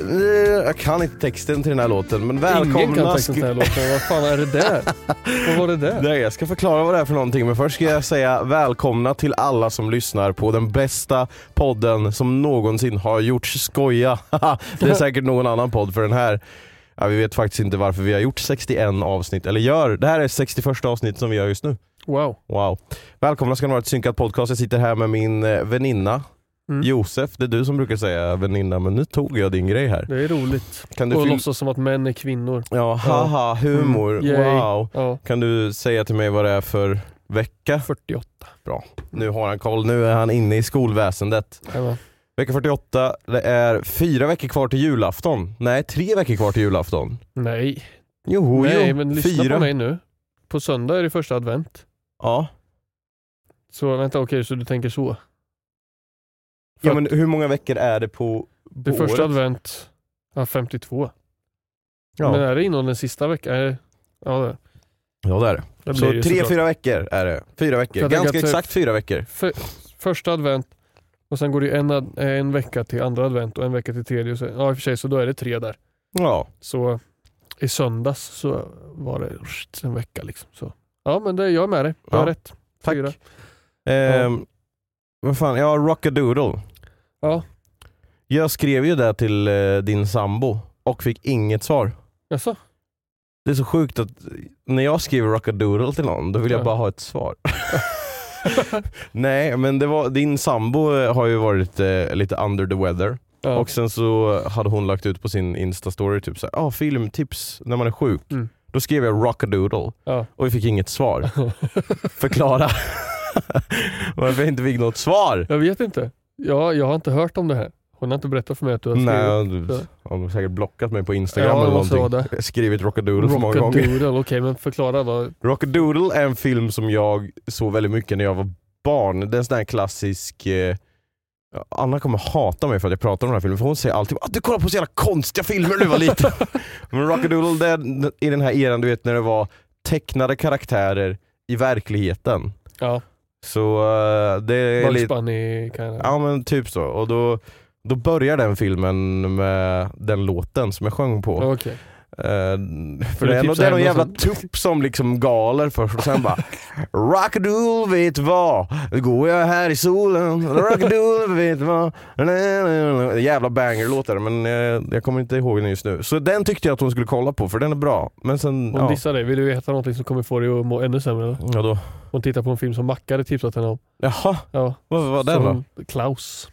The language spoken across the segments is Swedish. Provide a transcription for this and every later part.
Eh, Jag kan inte texten till den här låten men välkomna Ingen kan texten till den här låten. Vad fan är det där? Vad var det där? Nej, jag ska förklara vad det är för någonting men först ska jag säga välkomna till alla som lyssnar på den bästa podden som någonsin har gjorts. Skoja! det är säkert någon annan podd för den här Ja, vi vet faktiskt inte varför vi har gjort 61 avsnitt, eller gör. Det här är 61 avsnitt som vi gör just nu. Wow. Wow. Välkomna ska ni vara till Synkat Podcast. Jag sitter här med min eh, väninna Mm. Josef. Det är du som brukar säga väninna, men nu tog jag din grej här. Det är roligt. Kan du Och låtsas som att män är kvinnor. Ja, haha, humor. Mm. Wow. Ja. Kan du säga till mig vad det är för vecka? 48. Bra. Nu har han koll. Nu är han inne i skolväsendet. Jajamän. Vecka 48, det är fyra veckor kvar till julafton. Nej, tre veckor kvar till julafton. Nej. Jo, Nej, jo. men lyssna fyra. på mig nu. På söndag är det första advent. Ja. Så vänta, okej, så du tänker så. Ja, men hur många veckor är det på, på Det är första året? advent, ja 52. Ja. Men är det inom den sista veckan? Är det- Ja, det, ja, det är det. det Så det tre, fyra veckor är det. Fyra veckor. Ganska exakt fyra veckor. För, första advent och sen går det en, ad- en vecka till andra advent och en vecka till tredje. Och sen, ja i och för sig så då är det tre där. Ja. Så i söndags så var det en vecka liksom. Så. Ja men det, jag är med dig. Jag har Ja. rätt. Tack. Fyra. Ehm, Vad fan, ja Rockadoodle. Ja. Jag skrev ju det till eh, din sambo och fick inget svar. Jaså? Det är så sjukt att när jag skriver Rockadoodle till någon, då vill jag Ja. bara ha ett svar. Nej men det var, din sambo eh, har ju varit eh, lite under the weather. Ja. Och sen så hade hon lagt ut på sin instastory typ såhär, ah, filmtips när man är sjuk. Mm. Då skrev jag Rockadoodle Ja. och vi fick inget svar. Förklara varför jag inte fick något svar. Jag vet inte. Ja, jag har inte hört om det här. Hon har inte berättat för mig att du har Nej, skrivit. Så. hon har säkert blockat mig på Instagram Ja, det eller någonting. vara Skrivit Rockadoodle för många gånger. Rockadoodle, okej men förklara då. Rockadoodle är en film som jag såg väldigt mycket när jag var barn. Det är en sån här klassisk eh, Anna kommer hata mig för att jag pratar om den här filmen för hon säger alltid att du kollar på så jävla konstiga filmer när du var liten. Men Rockadoodle det är i den här eran du vet när det var tecknade karaktärer i verkligheten. Ja, Så eh, det är lite... Bunny jag... Ja men typ så. Och då, då börjar den filmen med den låten som jag sjöng på. Okej. Eh, för det är typ det är någon jävla tupp som liksom galer först och sen bara Rockadoodle vet vad, går jag här i solen, Rockadoodle vet vad Jävla banger-låtar men eh, jag kommer inte ihåg den just nu. Så den tyckte jag att hon skulle kolla på för den är bra. Men sen, Hon ja, dissar dig. Vill du veta någonting som kommer få dig att må ännu sämre? Eller? ja då. Hon tittar på en film som Macka hade tipsat henne om. Jaha, Ja, vad var den då? Klaus.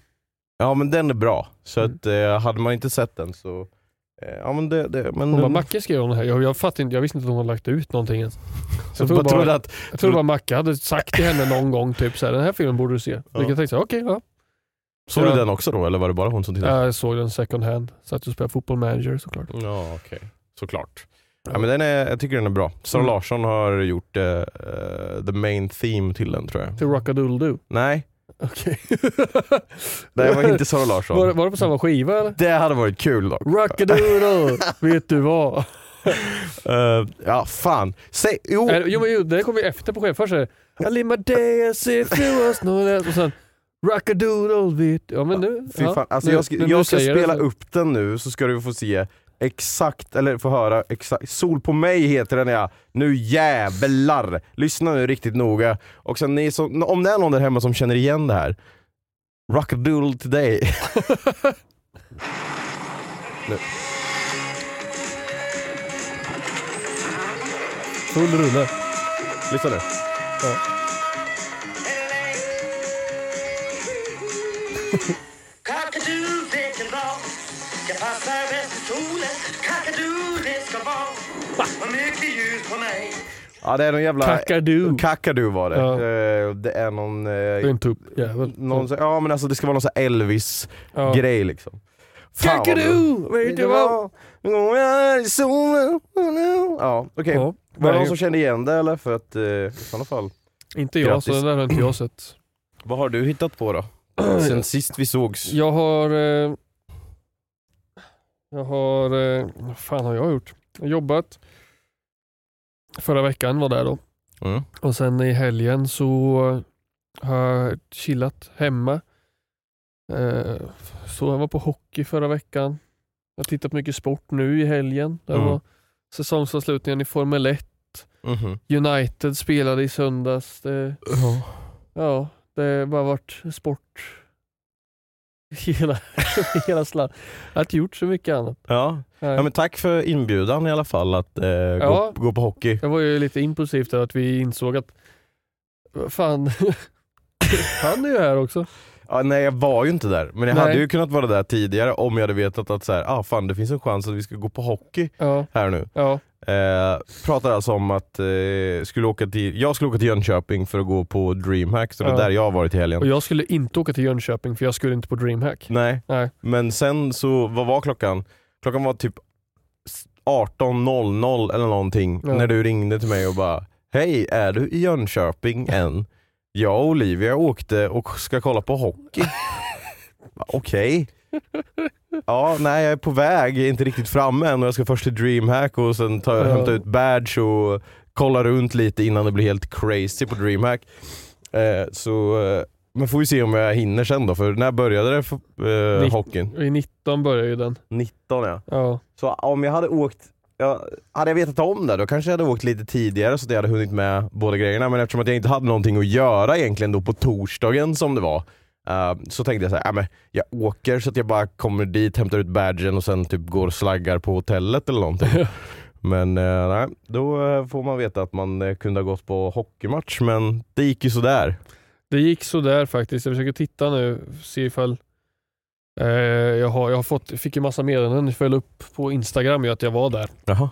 Ja men den är bra. Så Mm. att eh, hade man inte sett den så Ja men det, det men Hon bara, Macke skrev om det här. Jag, jag, fattade inte, jag visste inte att hon hade lagt ut någonting ens. så jag tror bara trodde bara- att, Jag tror bara Macke hade sagt till henne någon gång typ så här, den här filmen borde du se. Ja. Vilket jag tänkte, så okej ja. Såg Ja. du den också då eller var det bara hon som tittade? Jag såg den second hand, satt och spelade fotboll manager såklart. Ja okej, såklart. Ja, men den är, jag tycker den är bra. Sara Mm. Larsson har gjort eh, eh, the main theme till den tror jag. Till Rockadoodle-Doo. Nej, Okej. det var inte Sara Larsson. Var, var det på samma skiva eller? Det hade varit kul dock. Rockadoodle, vet du vad? Eh, ja fan. Säg, jo. Är- Jo men jo, det kommer ju efter på skivan. Först är det I live my day as if there was no less. Och sen Rockadoodle, vet Ja men nu. Fy ja, fan. Alltså nu- jag ska, jag ska det spela så. upp den nu så ska du få se exakt, eller få höra exakt. Sol på mig heter den ja. Nu jävlar! Lyssna nu riktigt noga. Och sen ni som, om det är någon där hemma som känner igen det här. Rockadoodle today. nu. Full rulle. Lyssna nu. Kakadu, mycket ljus på mig. Ja det är någon jävla... Kakadu. Kakadu var det. Ja. Eh, Det är någon... Det är eh, en tuppjävel. någon ja men alltså det ska vara någon sån här Ja. Elvis-grej liksom. Kakadu, vet du vad? Nu går jag här i solen. Ja, okej. Ja, Var det någon som kände igen det eller? För att eh, i sådana fall. Inte jag, Grattis. så det där har inte jag sett. Vad har du hittat på då? Sen sist vi sågs? Jag har... Eh, jag har... Eh, vad fan har jag gjort? Jag jobbat. Förra veckan var där då. Mm. Och sen i helgen så har jag chillat hemma. Eh, så jag var på hockey förra veckan. Jag har tittat mycket sport nu i helgen. Det Mm. var säsongsavslutningen i Formel 1. Mhm. United spelade i söndags. Det, ja, det har bara varit sport hela, hela slant. Jag har inte gjort så mycket annat. Ja. Ja, men tack för inbjudan i alla fall att eh, Ja. gå, gå på hockey. Det var ju lite impulsivt att vi insåg att fan, han är ju här också. Ja, nej jag var ju inte där, men jag Nej. hade ju kunnat vara där tidigare om jag hade vetat att så här, ah, fan, det finns en chans att vi ska gå på hockey Ja, här nu. ja, Eh, pratar alltså om att eh, skulle åka till, jag skulle åka till Jönköping för att gå på DreamHack, så det är Ja. där jag har varit i helgen. och jag skulle inte åka till Jönköping för jag skulle inte på DreamHack. Nej, Nej. men sen så, vad var klockan? Klockan var typ 18.00 eller någonting Ja. när du ringde till mig och bara Hej, är du i Jönköping än? Jag och Olivia åkte och ska kolla på hockey. Okej. Ja, nej jag är på väg, jag är inte riktigt framme än och jag ska först till DreamHack och sen ta, Ja. hämta ut badge och kolla runt lite innan det blir helt crazy på DreamHack. Eh, så, eh, men får vi se om jag hinner sen då, för när började det eh, Nitt- hockeyn? I 19 börjar ju den. 19 ja. Ja, Så om jag hade åkt, ja, hade jag vetat om det då kanske jag hade åkt lite tidigare så att jag hade hunnit med båda grejerna. Men eftersom att jag inte hade någonting att göra egentligen då på torsdagen som det var. Eh, så tänkte jag så här, ja, men jag åker så att jag bara kommer dit, hämtar ut badgen och sen typ går och slaggar på hotellet eller någonting. Men eh, nej, då eh, får man veta att man eh, kunde ha gått på hockeymatch men det gick ju sådär. det gick så där faktiskt. Jag försöker titta nu, se ifall eh, jag, har, jag har fått, fick ju massa meddelanden, föll upp på Instagram ju att jag var där. Jaha.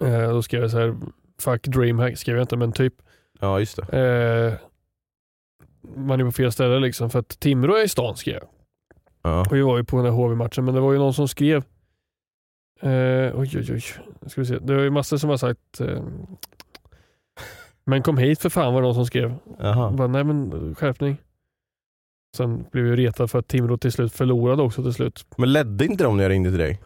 Eh, då skrev jag så här, fuck DreamHack skrev jag inte men typ Ja just det. Eh, man är på fel ställe liksom för att Timrå är i stan skrev jag. Ja. Och vi var ju på den här HV-matchen men det var ju någon som skrev eh, oj oj oj. Ska vi se. Det var ju massor som har sagt eh, men kom hit för fan var det någon som skrev. Jaha. Bara, Nej men skärpning. Sen blev vi retad för att Timrå till slut förlorade också till slut. Men ledde inte de när jag ringde till dig?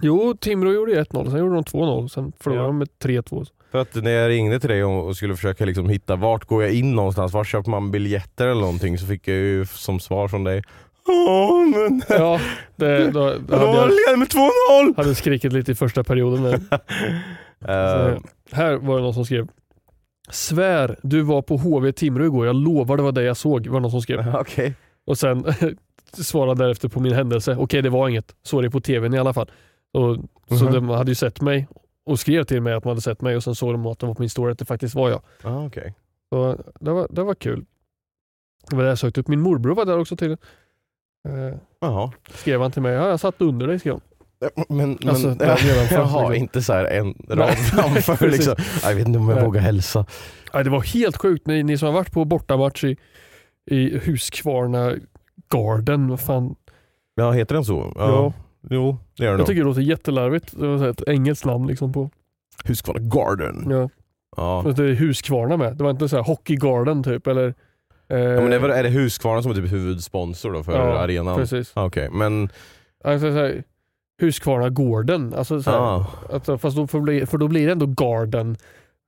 Jo, Timrå gjorde 1-0, sen gjorde de 2-0, sen förlorade Ja. de med 3-2. För att när jag ringde till dig och skulle försöka liksom hitta vart går jag in någonstans, var köper man biljetter eller någonting så fick jag ju som svar från dig Åh men Ja, det, då, då hade jag det med 2-0! hade skrikit lite i första perioden. Eh, Så, här var det någon som skrev Svär, du var på HV Timrå igår, jag lovar det var det jag såg. var det någon som skrev. Okej. Och sen svarade därefter på min händelse, okej det var inget, såg det på tvn i alla fall. Och, Så Mhm. de hade ju sett mig och skrev till mig att de hade sett mig och sen såg de att det var på min story att det faktiskt var jag. Ah, okej. Så det var, det var kul. Det var det jag sökte upp. Min morbror var där också till. Eh, Jaha. skrev han till mig, ja, jag satt under dig skrev han. Men, men Alltså, framför, har liksom. inte så här en rad framför liksom. Jag vet inte om jag Nej. vågar hälsa. Nej, det var helt sjukt. Ni, ni som har varit på bortamatch i, i Huskvarna Garden, vad fan. Ja, heter den så? Ja. Jo, det gör den Jag nog. tycker det låter jättelarvigt. Det var så här ett engelskt namn liksom på. Husqvarna Garden. Ja. Ja. Fast Det är Huskvarna med. Det var inte så här Hockey Garden typ eller. Eh, Ja, men det är, väl- är det Husqvarna som är typ huvudsponsor då för Ja, arenan? Precis. Ah, Okej, men... Alltså, så här, Huskvarna Gården. Alltså, så här, Ah, alltså, fast då, för, bli- för då blir det ändå Garden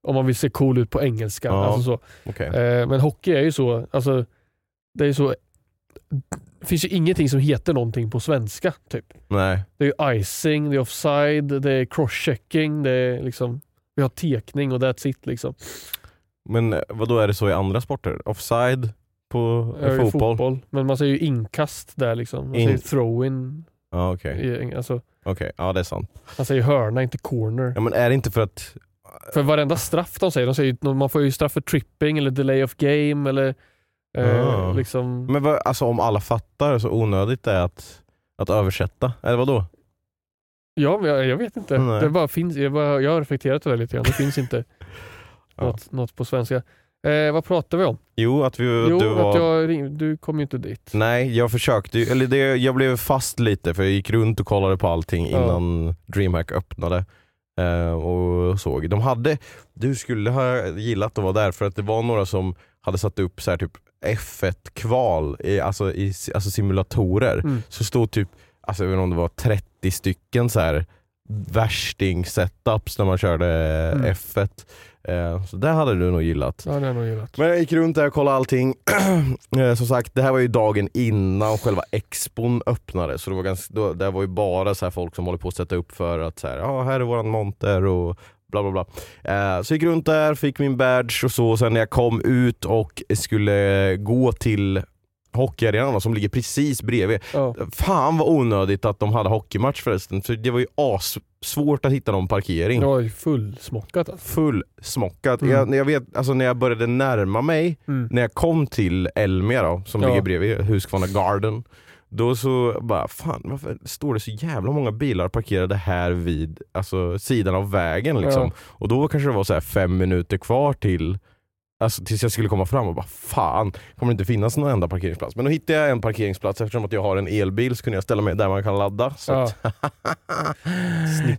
om man vill se cool ut på engelska. Ja. Alltså, så. okej. Eh, men hockey är ju så, alltså, det är så det finns ju ingenting som heter någonting på svenska. typ. Nej. Det är ju icing, det är offside, det är crosschecking, det är liksom, vi har tekning och that's it. Liksom. Men vad då är det så i andra sporter? Offside på är ju fotboll? Men man säger ju inkast där. Liksom. Man In- säger throw-in. Ja okej, i- Alltså, Okej, ja det är sant. man säger hörna, inte corner. Ja men är det inte för att... För varenda straff de säger, de säger man får ju straff för tripping eller delay of game eller eh, Ah. liksom Men vad, alltså om alla fattar så onödigt det är att, att översätta, eller vad då? Ja, jag, jag vet inte. Nej. Det bara finns, jag, bara, jag har reflekterat över det lite grann. Det finns inte Ja. något, något på svenska. Eh, vad pratar vi om? Jo, att vi, jo, du var... att jag ring, du kom ju inte dit. Nej, jag försökte eller det, jag blev fast lite för jag gick runt och kollade på allting Ja. innan DreamHack öppnade. Eh, och såg. De hade, du skulle ha gillat att vara där för att det var några som hade satt upp så här typ F1-kval, i, alltså, i alltså simulatorer. Mm. Så stod typ, alltså, jag vet inte om det var 30 stycken så här värsting-setups när man körde Mm. F1. Eh, så det hade du nog gillat. Ja, det jag nog gillat. Men jag gick runt där och kollade allting. Eh, Som sagt, det här var ju dagen innan själva expon öppnade. Så det var, ganska, det var ju bara så här folk som håller på att sätta upp för att så här, ja, här är våran monter och bla bla bla. Eh, så jag gick runt där, fick min badge och så. Sen när jag kom ut och skulle gå till hockeyarenan som ligger precis bredvid. Ja. Fan vad onödigt att de hade hockeymatch förresten. För det var ju assvårt att hitta någon parkering Det var ju fullsmockat alltså. fullsmockat. Mm. Jag, jag vet, alltså när jag började närma mig, Mm. när jag kom till Elmia då, som Ja. ligger bredvid Husqvarna Garden, då så bara, fan varför står det så jävla många bilar parkerade här vid alltså, sidan av vägen liksom? Ja. Och då kanske det var så här fem minuter kvar till Alltså tills jag skulle komma fram och bara fan, kommer det inte finnas någon enda parkeringsplats? Men då hittade jag en parkeringsplats eftersom att jag har en elbil så kunde jag ställa mig där man kan ladda. Så Ja.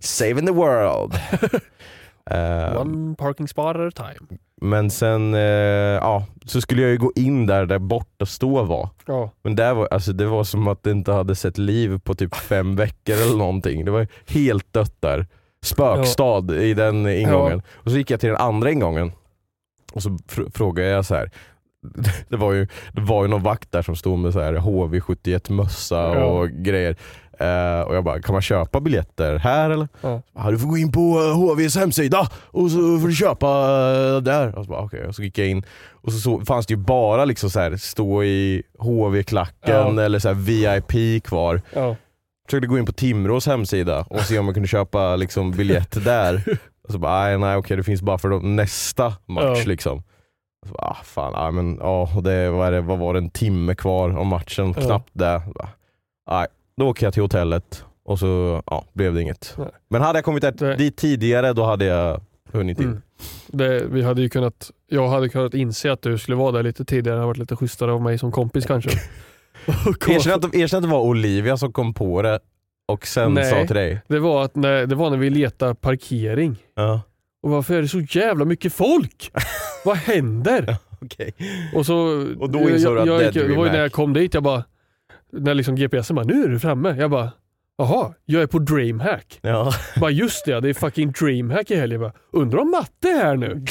Saving the world! Eh, One parking spot at a time. men sen eh, ja, så skulle jag ju gå in där, där borta stå var. Ja. Men där var, alltså, det var som att det inte hade sett liv på typ fem veckor eller någonting. Det var helt dött där. Spökstad i den ingången. Och så gick jag till den andra ingången och så fr- frågade jag så här. Det var, ju, det var ju någon vakt där som stod med så här HV71 mössa Ja. och grejer. Eh, och jag bara, kan man köpa biljetter här eller? Ja. Ja, du får gå in på eh, HVs hemsida och så får du köpa eh, där. Och så, bara, okay. och så gick jag in och så, så fanns det ju bara liksom så här, stå i HV-klacken Ja. eller så här VIP kvar. Ja. Försökte gå in på Timrås hemsida och se om man kunde köpa liksom, biljett där. Och så bara, nej, nej okej det finns bara för de, nästa match Ja. liksom. Och så bara, ah, fan, ja, men, och det, vad, det, vad var det, en timme kvar om matchen, knappt det. Bara, Nej, då åker jag till hotellet och så ja, blev det inget. Nej. Men hade jag kommit Nej. dit tidigare då hade jag hunnit in. Mm. Det, vi hade ju kunnat, jag hade kunnat inse att du skulle vara där lite tidigare. Det hade varit lite schysstare av mig som kompis kanske. Erkänn att, erkänn att det var Olivia som kom på det och sen Nej. sa till dig. Det var, att när, det var när vi letade parkering. Ja, Och varför är det så jävla mycket folk? Vad händer? okej. Och, så, Och då insåg du att jag, jag, Det var ju när jag kom dit, jag bara, när liksom GPSen bara, nu är du framme. Jag bara, jaha, jag är på DreamHack. Ja. bara just det, det är fucking DreamHack i helgen. Bara, Undrar om matte är här nu?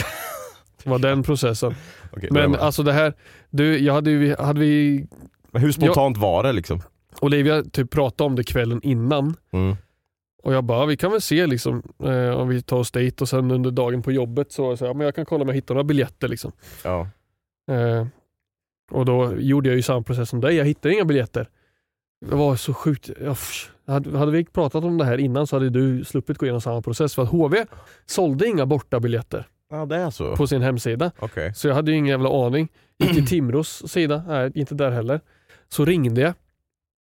Det var den processen. Okej, då är jag Men med. alltså det här, du, jag hade, ju- hade vi, Men hur spontant var det liksom? Olivia typ pratade om det kvällen innan. Mm. Och jag bara, vi kan väl se liksom, eh, om vi tar oss dit och sen under dagen på jobbet så, var jag så här, men jag kan kolla om jag hittar några biljetter. Liksom. Ja. Eh, och då gjorde jag ju samma process som dig, jag hittade inga biljetter. Det var så sjukt. Hade, vi pratat om det här innan så hade du sluppit gå igenom samma process. För att HV sålde inga bortabiljetter ja, det är så. på sin hemsida. Okej. Så jag hade ju ingen jävla aning. Gick till Timrås sida, nej inte där heller. Så ringde jag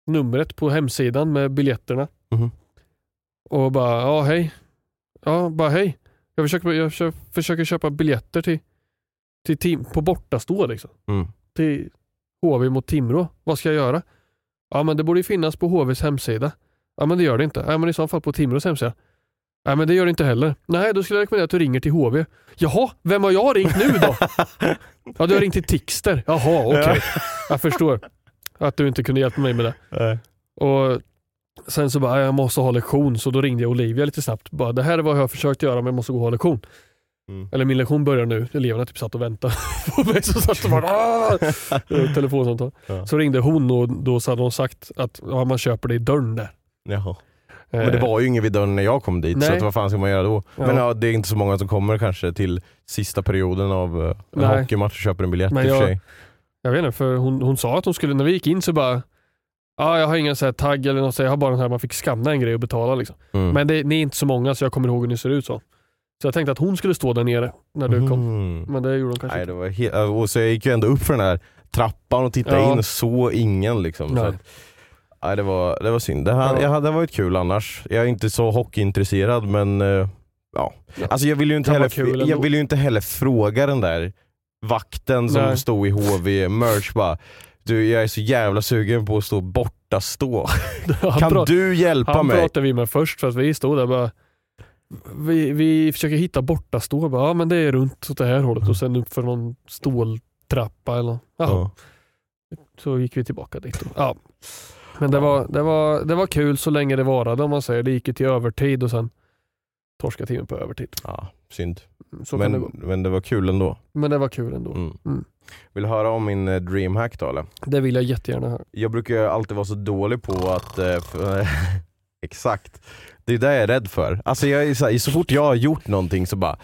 numret på hemsidan med biljetterna. Mhm. Och bara, ja hej. Ja, bara hej. Jag försöker, jag försöker, köpa biljetter till, till tim, på bortastå liksom. Mm. Till HV mot Timrå. Vad ska jag göra? Ja men det borde ju finnas på HVs hemsida. Ja men det gör det inte. Ja men i så fall på Timrås hemsida. Nej men det gör det inte heller. Nej då skulle jag rekommendera att du ringer till HV. Jaha, vem har jag ringt nu då? ja du har ringt till Tixter. Jaha okej. Jag förstår. Att du inte kunde hjälpa mig med det. Nej. Och Sen så bara, jag måste ha lektion, så då ringde jag Olivia lite snabbt. Bara, det här är vad jag har försökt göra men jag måste gå och ha lektion. Mm. Eller min lektion börjar nu, eleverna typ satt och väntade på mig. Så satt och bara! Eh, telefonsamtal. Ja. Så ringde hon och då så hade hon sagt att ja, man köper det i dörren där. Jaha. Men det var ju ingen vid dörren när jag kom dit, så Nej. att vad fan ska man göra då? Ja. Men ja, det är inte så många som kommer kanske till sista perioden av uh, en Nej. hockeymatch och köper en biljett Men i och för jag- sig. Jag vet inte, för hon, hon sa att hon skulle, när vi gick in så bara, ja jag har ingen så här tagg eller något, så jag har bara den här man fick skanna en grej och betala. Liksom. Mm. Men det, ni är inte så många så jag kommer ihåg hur ni ser ut så. Så jag tänkte att hon skulle stå där nere när du kom. Mm. Men det gjorde hon kanske Nej, det var he- och så jag gick ju ändå upp för den här trappan och tittade Ja. in och såg ingen. Liksom, så Nej. att, nej, det, var, det var synd. Det hade, Ja. jag hade varit kul annars. Jag är inte så hockeyintresserad men eh, ja. Ja. Alltså, jag, vill ju inte heller, ändå. jag vill ju inte heller fråga den där vakten som Nej. stod i HV merch bara du jag är så jävla sugen på att stå borta stå. Han Kan du hjälpa Han mig? pratade vi med först för att vi stod där bara vi, vi försöker hitta borta stå. Bara, ja men det är runt åt det här hållet och sen upp för någon ståltrappa eller. Ja. Så gick vi tillbaka dit. Och, ja. Men det var, det, var, det var kul så länge det varade om man säger. Det gick ju till övertid och sen torskade timmen på övertid. Ja, synd. Så kan det Men, men det var kul ändå. Men det var kul ändå. Mm. Mm. Vill du höra om min eh, dreamhack då eller? Det vill jag jättegärna höra. Jag brukar alltid vara så dålig på att... Exakt. Det är det jag är rädd för. Alltså jag är så, här, så fort jag har gjort någonting så bara,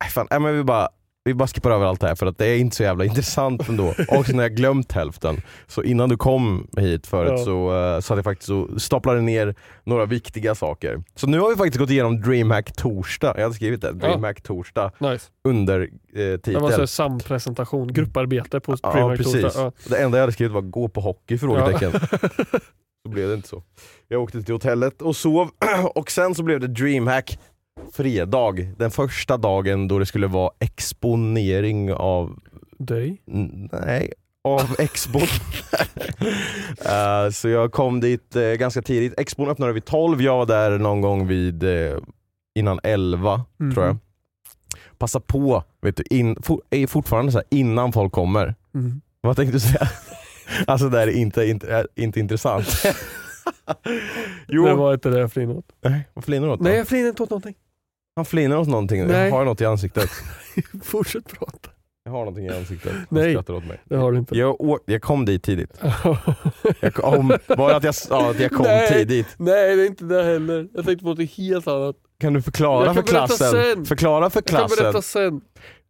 "Nej, fan, nej, men vi bara vi bara skippar över allt det här för att det är inte så jävla intressant ändå. Och sen har jag glömt hälften. Så innan du kom hit förut Ja. så, eh, så hade jag faktiskt så staplade ner några viktiga saker. Så nu har vi faktiskt gått igenom DreamHack torsdag. Jag hade skrivit det, DreamHack torsdag Nice. under eh, Det titel. var så sampresentation, grupparbete på Ja Dreamhack precis. torsdag. Ja. Det enda jag hade skrivit var gå på hockey? Frågetecken. Så blev det inte så. Jag åkte till hotellet och sov och sen så blev det DreamHack fredag. Den första dagen då det skulle vara exponering av, Dig? nej, av expon. Eh, så jag kom dit eh, ganska tidigt. Expon öppnade vid 12, jag var där någon gång vid eh, innan 11 Mhm. tror jag. Passa på, vet du, in, for, är fortfarande så här, innan folk kommer. Mm. Vad tänkte du säga? Alltså det här är inte, inte, inte intressant. jo, Det var inte det jag flinade åt. nej, vad flinar du åt då? Nej jag flinade inte åt någonting. Han flinar åt någonting, Nej. jag har något i ansiktet. Fortsätt prata. Jag har någonting i ansiktet. Han Nej. skrattar åt mig. Det har du inte. Jag, jag kom dit tidigt. Jag kom, bara att jag sa att jag kom Nej. tidigt. Nej det är inte det heller. Jag tänkte på något helt annat. Kan du förklara Jag för kan berätta klassen? sen. Förklara för Jag kan klassen. berätta sen.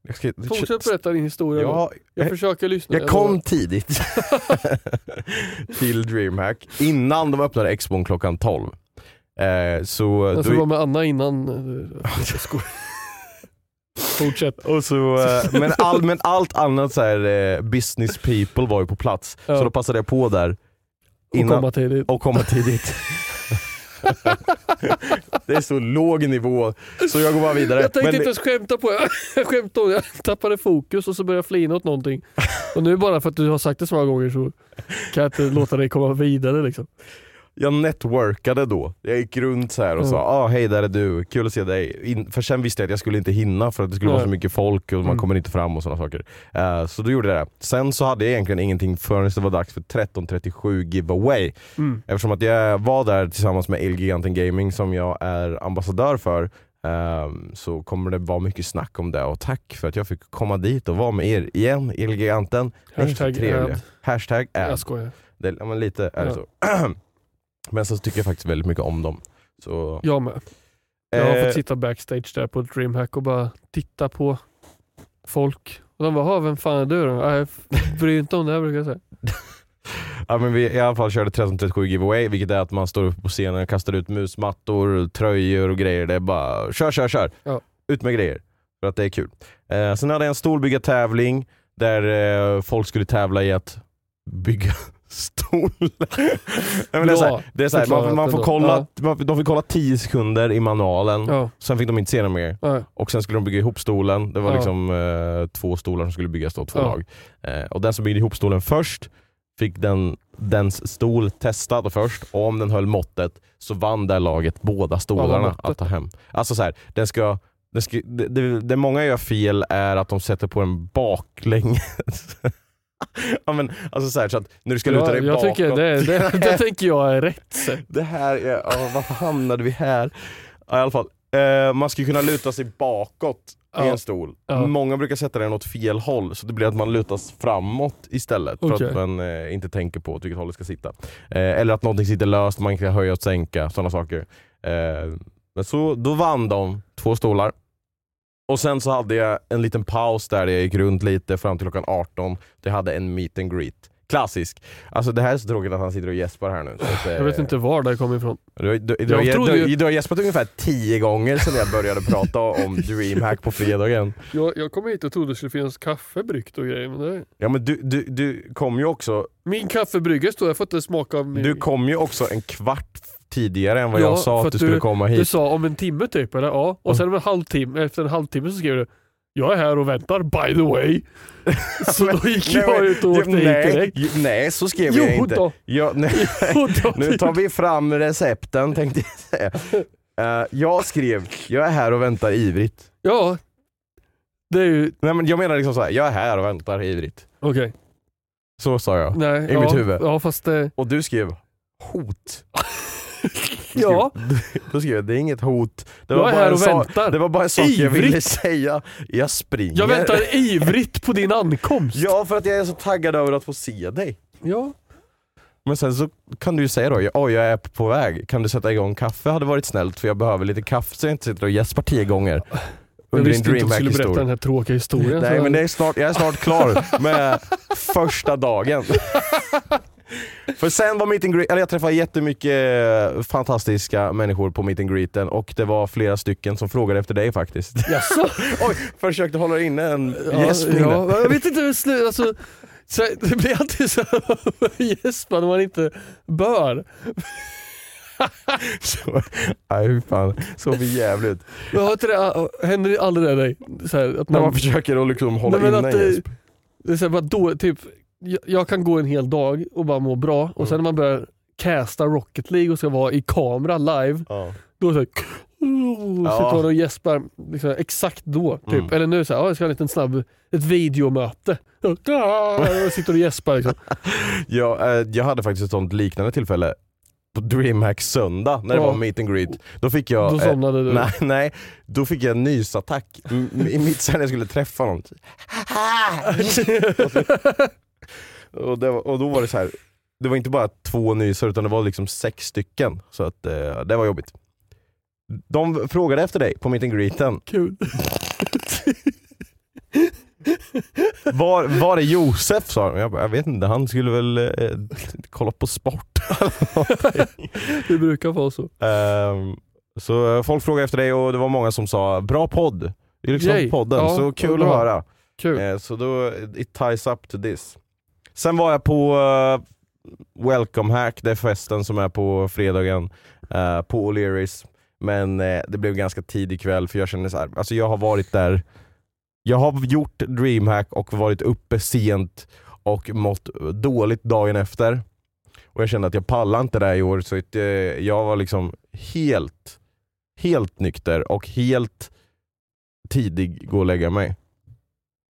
Jag ska, Fortsätt berätta din historia. Ja, jag jag, försöker lyssna. jag kom tidigt till DreamHack innan de öppnade Expon klockan 12. Eh, så Jag då- ska vara med Anna innan. eh, Jag. Fortsätt. Och så, eh, men, all, men allt annat så här, eh, business people var ju på plats, Ja. så då passade jag på där Och innan, komma tidigt. och komma tidigt. Det är så låg nivå, så jag går bara vidare. Jag tänkte Men- inte ens skämta på det. Jag skämtade om det. Jag tappade fokus och så började jag flina åt någonting. Och nu bara för att du har sagt det så många gånger så kan jag inte låta dig komma vidare liksom. Jag networkade då. Jag gick runt så här och Mm. sa ah, hej där är du, kul att se dig. In, för sen visste jag att jag skulle inte hinna för att det skulle vara Nej. så mycket folk och man Mm. kommer inte fram och sådana saker. Eh, så då gjorde jag det. Sen så hade jag egentligen ingenting förrän det var dags för 1337 giveaway. Mm. Eftersom att jag var där tillsammans med Elgiganten Gaming som jag är ambassadör för ehm, så kommer det vara mycket snack om det och tack för att jag fick komma dit och vara med er igen, Elgiganten. Hashtag ad. Hashtag ad. Jag skojar. Det, men lite är det Ja. så. men så tycker jag faktiskt väldigt mycket om dem. Så, Jag med. Jag har eh, fått sitta backstage där på DreamHack och bara titta på folk. Och de bara, "Ha, vem fan är du då? Jag bryr inte om det här brukar jag säga. ja, men vi i alla fall körde 1337 giveaway vilket är att man står uppe på scenen och kastar ut musmattor, tröjor och grejer. Det är bara kör, kör, kör. Ja. Ut med grejer. För att det är kul. Eh, sen hade jag en stolbyggartävling där eh, folk skulle tävla i att bygga men det är så här, det är så här, man, får- man får Förklarat kolla, man, de fick kolla 10 sekunder i manualen, Ja, sen fick de inte se något mer. ja, Och sen skulle de bygga ihop stolen. Det var Ja. liksom eh, två stolar som skulle byggas då, två Ja. lag. Eh, och den som byggde ihop stolen först fick den, dens stol testad först och om den höll måttet så vann det laget båda stolarna att ta hem. Alltså så här, den den ska, det, det, det många gör fel är att de sätter på en baklänges. ja, men, alltså så, här, så att när du ska luta dig jag bakåt. tycker det, det, det tänker jag är rätt sätt. Det här är, ja, varför hamnade vi här? Ja, I alla fall, eh, man ska kunna luta sig bakåt i en stol. Många brukar sätta den åt fel håll så det blir att man lutas framåt istället för Okej. att man eh, inte tänker på åt vilket håll det ska sitta. Eh, eller att någonting sitter löst, man kan höja och sänka, sådana saker. Eh, men så, då vann de två stolar. Och sen så hade jag en liten paus där jag gick runt lite fram till klockan 18. Jag hade en meet and greet. Klassisk. Alltså det här är så tråkigt att han sitter och gäspar här nu. Att, eh, Jag vet inte var det kom ifrån. du, du, du, Jag du, ju- du har gäspat ungefär tio gånger sedan jag började prata om DreamHack på fredagen. Jag, jag kom hit och trodde det skulle finnas kaffe bryggt och grejer. Men det, Ja men du, du, du kom ju också min kaffebrygga står jag får inte smaka av min... Du kom ju också en kvart tidigare än vad Ja, jag sa för att du att skulle du- komma Du hit. sa om en timme typ, eller? Ja. Och sen om en halvtimme, efter en halvtimme så skrev du Jag är här och väntar, by the way. Så då gick Nej, jag ut och åkte hit nej, direkt. ju- nej, så skrev Jo jag inte. då. Jag, nej, Och då- nu tar vi fram recepten tänkte jag säga. Eh, jag skrev, jag är här och väntar ivrigt. Ja. Det är ju, Nej men jag menar liksom så här, jag är här och väntar ivrigt. okej. Så sa jag. Nej. I ja, mitt huvud. Ja fast det... Och du skrev hot. Ja. Då skrev jag, det är inget hot. Det Jag är bara här och väntar. Det var bara en sak jag Ivrigt. ville säga. Jag springer. Jag väntar ivrigt på din ankomst. Ja, för att jag är så taggad över att få se dig. Ja. Men sen så kan du ju säga då, oj jag är på väg, kan du sätta igång kaffe hade varit snällt för jag behöver lite kaffe så jag inte sitter och gäspar tio gånger. Jag Under din visste inte att du skulle berätta den här tråkiga historien. Nej men det är snart, jag är snart klar med första dagen. För sen var meet and greet, eller jag träffade jättemycket eh, fantastiska människor på meet and greeten och det var flera stycken som frågade efter dig faktiskt. Jaså? Oj, försökte hålla inne en Ja, gäspning ja, där. jag vet inte hur slut, alltså, så, det blir alltid så gäspa när man inte bör. Så, nej fan, så för jävligt. Men har inte det, händer det aldrig det dig? Så här, att När man, försöker att liksom hålla Nej, inne att en det- gäsp. det är så här, bara då, typ, jag, kan gå en hel dag och bara må bra och sen när man börjar casta Rocket League och ska vara i kamera live, Ja. då är det så här, Ja. sitter man och gäspar liksom, exakt då. Typ. Mm. Eller nu så här, "Ja, jag ska ha en liten snabb, ett videomöte. Och sitter och gäspar liksom. Ja, eh, jag hade faktiskt ett sånt liknande tillfälle på DreamHack söndag när det Ja. var meet and greet. Då fick jag... Då eh, somnade du. nej, nej, då fick jag en nysattack i mitt när jag skulle träffa någon. och, det och då var det så här. det var inte bara två nysar utan det var liksom sex stycken. Så att eh, det var jobbigt. De frågade efter dig på meet and greeten. Kul. Var, var är Josef? sa de. Jag, bara, jag vet inte, han skulle väl eh, kolla på sport. Det brukar vara så. Ehm, så folk frågade efter dig och det var många som sa bra podd. Det är liksom Yay. podden, Ja, så kul att höra. Kul. Eh, så då, it ties up to this. Sen var jag på eh, Welcome Hack, det är festen som är på fredagen eh, på O'Learys. Men eh, det blev ganska tidig kväll för jag kände så här, alltså jag har varit där, jag har gjort DreamHack och varit uppe sent och mått dåligt dagen efter. Och jag kände att jag pallar inte det här i år så jag var liksom helt, helt nykter och helt tidig gå och lägga mig.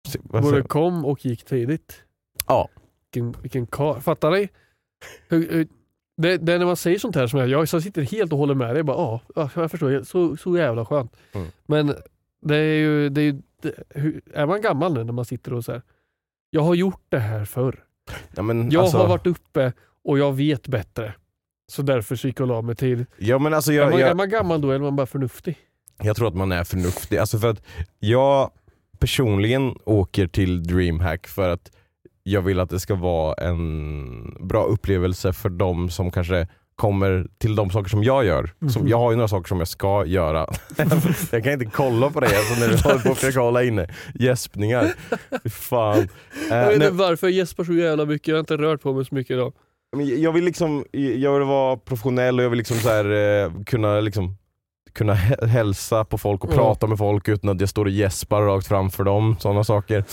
Säger Både kom och gick tidigt. Ja. Vilken, vilken kar. Fattar ni? Det, det är när man säger sånt här som jag, jag sitter helt och håller med dig. Bara, ja, ja, jag förstår. Så, så jävla skönt. Mm. Men det är ju, det är, ju det, hur, är man gammal nu när man sitter och så här. Jag har gjort det här förr. Ja, men, Jag alltså, har varit uppe och jag vet bättre. Så därför så gick jag och la mig tid. ja, men alltså, är, jag, man, är jag, man gammal då eller är man bara förnuftig? jag tror att man är förnuftig. Alltså för att jag personligen åker till DreamHack för att jag vill att det ska vara en bra upplevelse för de som kanske kommer till de saker som jag gör. Som, Mhm. jag har ju några saker som jag ska göra. jag kan inte kolla på dig alltså, när du håller på att försöka hålla inne gäspningar. Fan. Eh, Jag vet nej, inte varför jag gäspar så jävla mycket. Jag har inte rört på mig så mycket idag. jag vill liksom, jag vill vara professionell och jag vill liksom så här, eh, kunna liksom kunna hä- hälsa på folk och Ja. prata med folk utan att jag står och gäspar rakt framför dem. Sådana saker.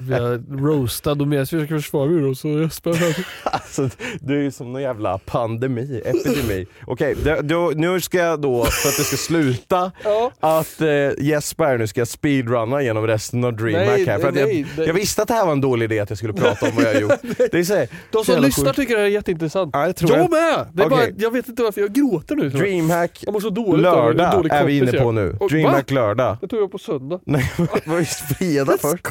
Vi har roastad och medan vi försöker försvara mig då så jag spelar. Alltså, det är ju som någon jävla pandemi, epidemi. Okej, då, nu ska jag då, för att det ska sluta, Ja. att eh, Jesper nu ska jag speedrunna genom resten av DreamHack Nej, här. För att jag, nej, nej. jag visste att det här var en dålig idé att jag skulle prata om vad jag har gjort. Det är så här, De som lyssnar tycker det här är jätteintressant. Ja, jag tror jag jag. med! Det är Okej. bara, jag vet inte varför jag gråter nu. DreamHack Jag mår så dåligt hur lördag dålig är vi inne på nu. Och- DreamHack lördag. Det tog jag på söndag. Nej, det var ju fredag först.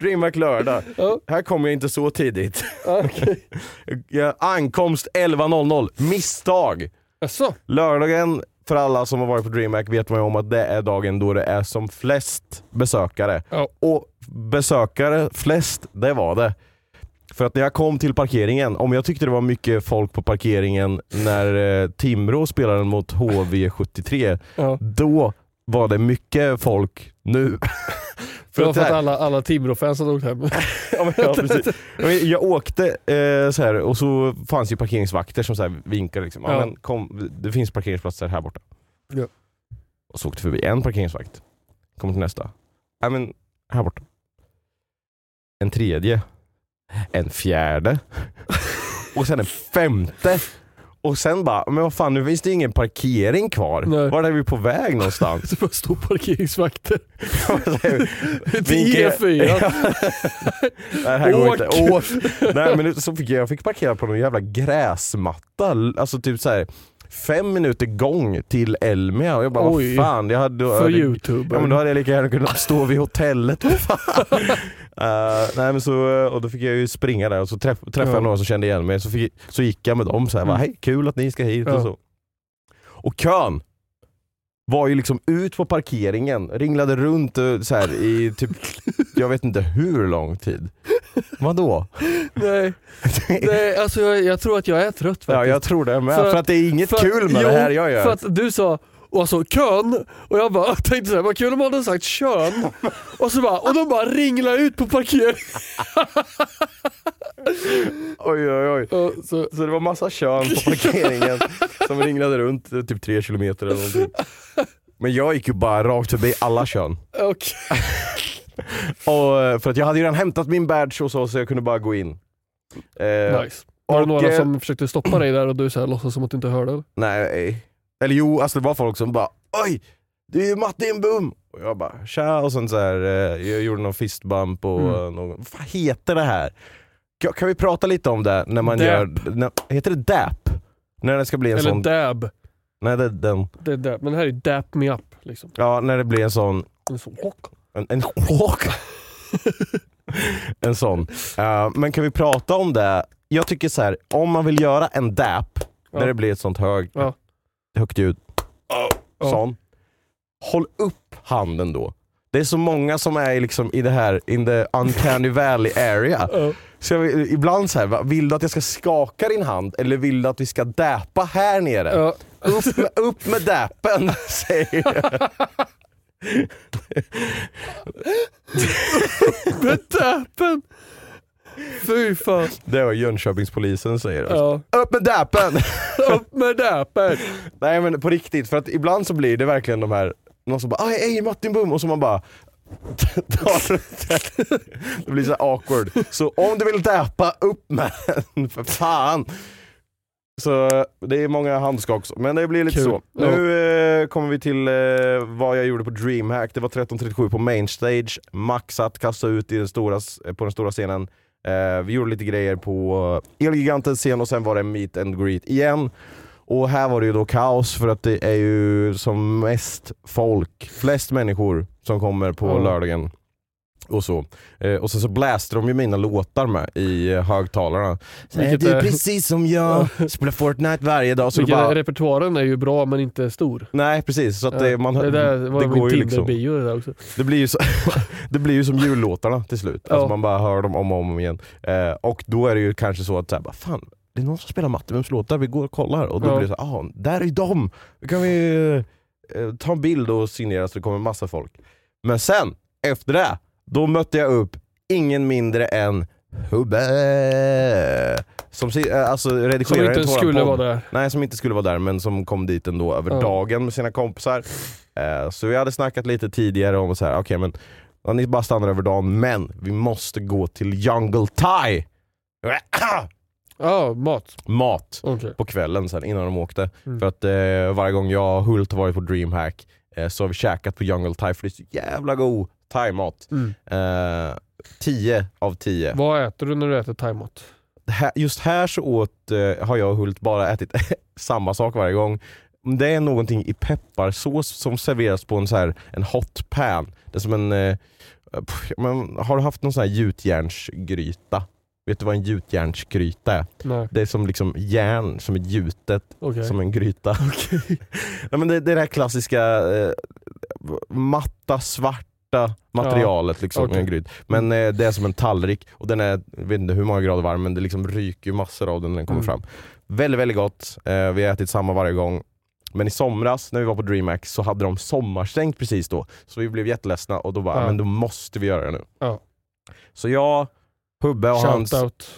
DreamHack lördag. Ja. Här kommer jag inte så tidigt. Okej. Ja, Ankomst 11.00. Misstag. Jaså? Lördagen, för alla som har varit på DreamHack vet man ju om att det är dagen då det är som flest besökare. Ja. Och besökare, flest, det var det. För att när jag kom till parkeringen, om jag tyckte det var mycket folk på parkeringen när eh, Timrå spelade mot HV73, Ja. då var det mycket folk nu. För det var för att alla, alla Timrå-fans hade åkt hem. Ja, men, ja, precis. Jag åkte eh, så här, och så fanns ju parkeringsvakter som så här vinkade. Liksom. Ja, Ja. Men kom, det finns parkeringsplatser här borta. Ja. Och så åkte förbi en parkeringsvakt. Kommer till nästa. Ja, men, här borta. En tredje. En fjärde. och sen en femte. Och sen bara, men vad fan nu finns det ingen parkering kvar. Nej. Var är vi på väg någonstans? Det var stor parkeringsvakter. Till Vinkar- E4. Nej, här Åk! inte. Åk! Nej men så fick jag, jag fick parkera på någon jävla gräsmatta, alltså typ så här fem minuter gång till Elmia och jag bara Oj. vad fan, jag hade, För hade, youtube. Ja men då hade jag lika gärna kunnat stå vid hotellet. Eh, nej men så, och då fick jag ju springa där och så träff, träffade Ja. jag några som kände igen mig, så, fick, så gick jag med dem så här, Mm. hej kul att ni ska hit Ja. och så. Och kön var ju liksom ut på parkeringen, ringlade runt eh, så här i typ, jag vet inte hur lång tid. Vadå? Nej, nej alltså jag, jag tror att jag är trött faktiskt. Ja jag tror det med, För för, att- att det är inget För- kul med jo, det här jag gör. För att du sa, och alltså kön, och jag bara tänkte såhär, vad kul om man hade sagt kön. Och så bara, och de bara ringla ut på parkeringen. Oj oj oj. Så, Så det var massa kön på parkeringen som ringlade runt eh, typ tre kilometer eller någonting. Men jag gick ju bara rakt förbi alla kön. och, Och, eh, för att jag hade ju redan hämtat min badge och så, så jag kunde bara gå in. Eh, nice. Var det några eh, som försökte stoppa dig där och du så här, låtsas som att du inte hörde? Nej. Eller jo, alltså det var folk som bara Oj! Det är ju Martin Bum! Och jag bara tja och sen så här, eh, jag gjorde någon fistbump och Mm. någon, vad fan heter det här? Kan, vi prata lite om det när man Dap. gör, när, heter det DAP? När det ska bli en Eller sån, dab. nej det är den, Det är dab. Men det här är dap me up. Liksom. ja när det blir en sån, En sån, en, en walk. en sån. Eh, men kan vi prata om det? Jag tycker så här, om man vill göra en DAP, Ja. när det blir ett sånt hög, Ja. Högt ljud, Ja. sån. Håll upp handen då. Det är så många som är liksom i det här, in the uncanny valley area. Ja. Så jag, ibland så här, vill du att jag ska skaka din hand eller vill du att vi ska däpa här nere? Ja. Upp, med, upp med däpen, säger jag. Med dapen! Fy fan. Det var Jönköpingspolisen säger. Ja. Upp med däpen! Upp med dapen! Nej men på riktigt, för att ibland så blir det verkligen de här, någon som bara "Aj, hej Martin Bum och så man bara tar det. Det blir så awkward. Så om du vill däpa, upp med den för fan! Så det är många handskak, men det blir lite Kul. så. Ja. Nu eh, kommer vi till eh, vad jag gjorde på DreamHack. Det var 13.37 på Mainstage, maxat, kasta ut i den stora, på den stora scenen. Eh, vi gjorde lite grejer på Elgigantens scen och sen var det meet and greet igen. Och här var det ju då kaos för att det är ju som mest folk, flest människor som kommer på Ja. lördagen. Och så. Eh, och sen så bläste de ju mina låtar med i eh, högtalarna. Vilket det är är- precis som jag, spelar Fortnite varje dag. Så Vilket bara, repertoaren är ju bra men inte stor. nej precis, så att det, man, det där var det går ju liksom. Tinder-bio det där också. Det blir ju, så, det blir ju som jullåtarna till slut. Alltså Ja. man bara hör dem om och om igen. Eh, och då är det ju kanske så att, så här, bara, fan, det är någon som spelar Mattemunds låtar, vi går och kollar. Och då Ja. blir det så ah, där är de! Då kan vi eh, ta en bild och signera så det kommer massa folk. Men sen, efter det, då mötte jag upp ingen mindre än Hubbe Som eh, alltså redigerade Som inte skulle vara där. Nej som inte skulle vara där men som kom dit ändå över Ja. dagen med sina kompisar. Eh, så vi hade snackat lite tidigare om så här, okej men ja, ni bara stannar över dagen men vi måste gå till Jungle Thai. Ja, mat. Mat Okej. på kvällen sen innan de åkte. Mm. För att eh, varje gång jag och Hult har varit på DreamHack eh, så har vi käkat på Jungle Thai för det är så jävla god thaimat. Mm. Eh, 10 av 10. Vad äter du när du äter thaimat? Här- Just här så åt, eh, har jag och Hult bara ätit samma sak varje gång. Det är någonting i pepparsås som serveras på en, så här, en hot pan. Det är som en, eh, pff, men, har du haft någon sån här gjutjärnsgryta? Vet du vad en gjutjärnsgryta är? Nej. Det är som liksom järn som är gjutet Okej. som en gryta. ja, men det, det är det här klassiska eh, matta, svarta materialet liksom, okej. i en gryta. Men eh, det är som en tallrik och den är, jag vet inte hur många grader varm men det liksom ryker massor av den när den kommer Mm. fram. Väldigt väldigt gott, eh, vi har ätit samma varje gång. Men i somras när vi var på DreamHack så hade de sommarstängt precis då. Så vi blev jätteledsna och då bara, Ja. men då måste vi göra det nu. Ja. Så jag, Hubbe och hans,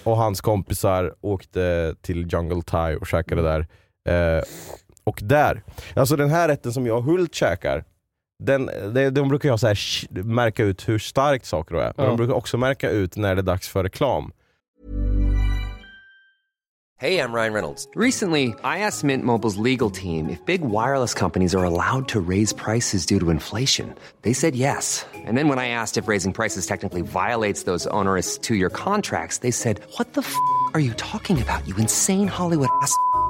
och hans kompisar åkte till Jungle Thai och käkade där. Eh, och där, alltså den här rätten som jag och Hult käkar, den, de, de brukar jag så här, märka ut hur starkt saker är. Men Ja. de brukar också märka ut när det är dags för reklam. Hey, I'm Ryan Reynolds. Recently, I asked Mint Mobile's legal team if big wireless companies are allowed to raise prices due to inflation. They said yes. And then when I asked if raising prices technically violates those onerous two year contracts, they said, What the f are you talking about, you insane Hollywood ass?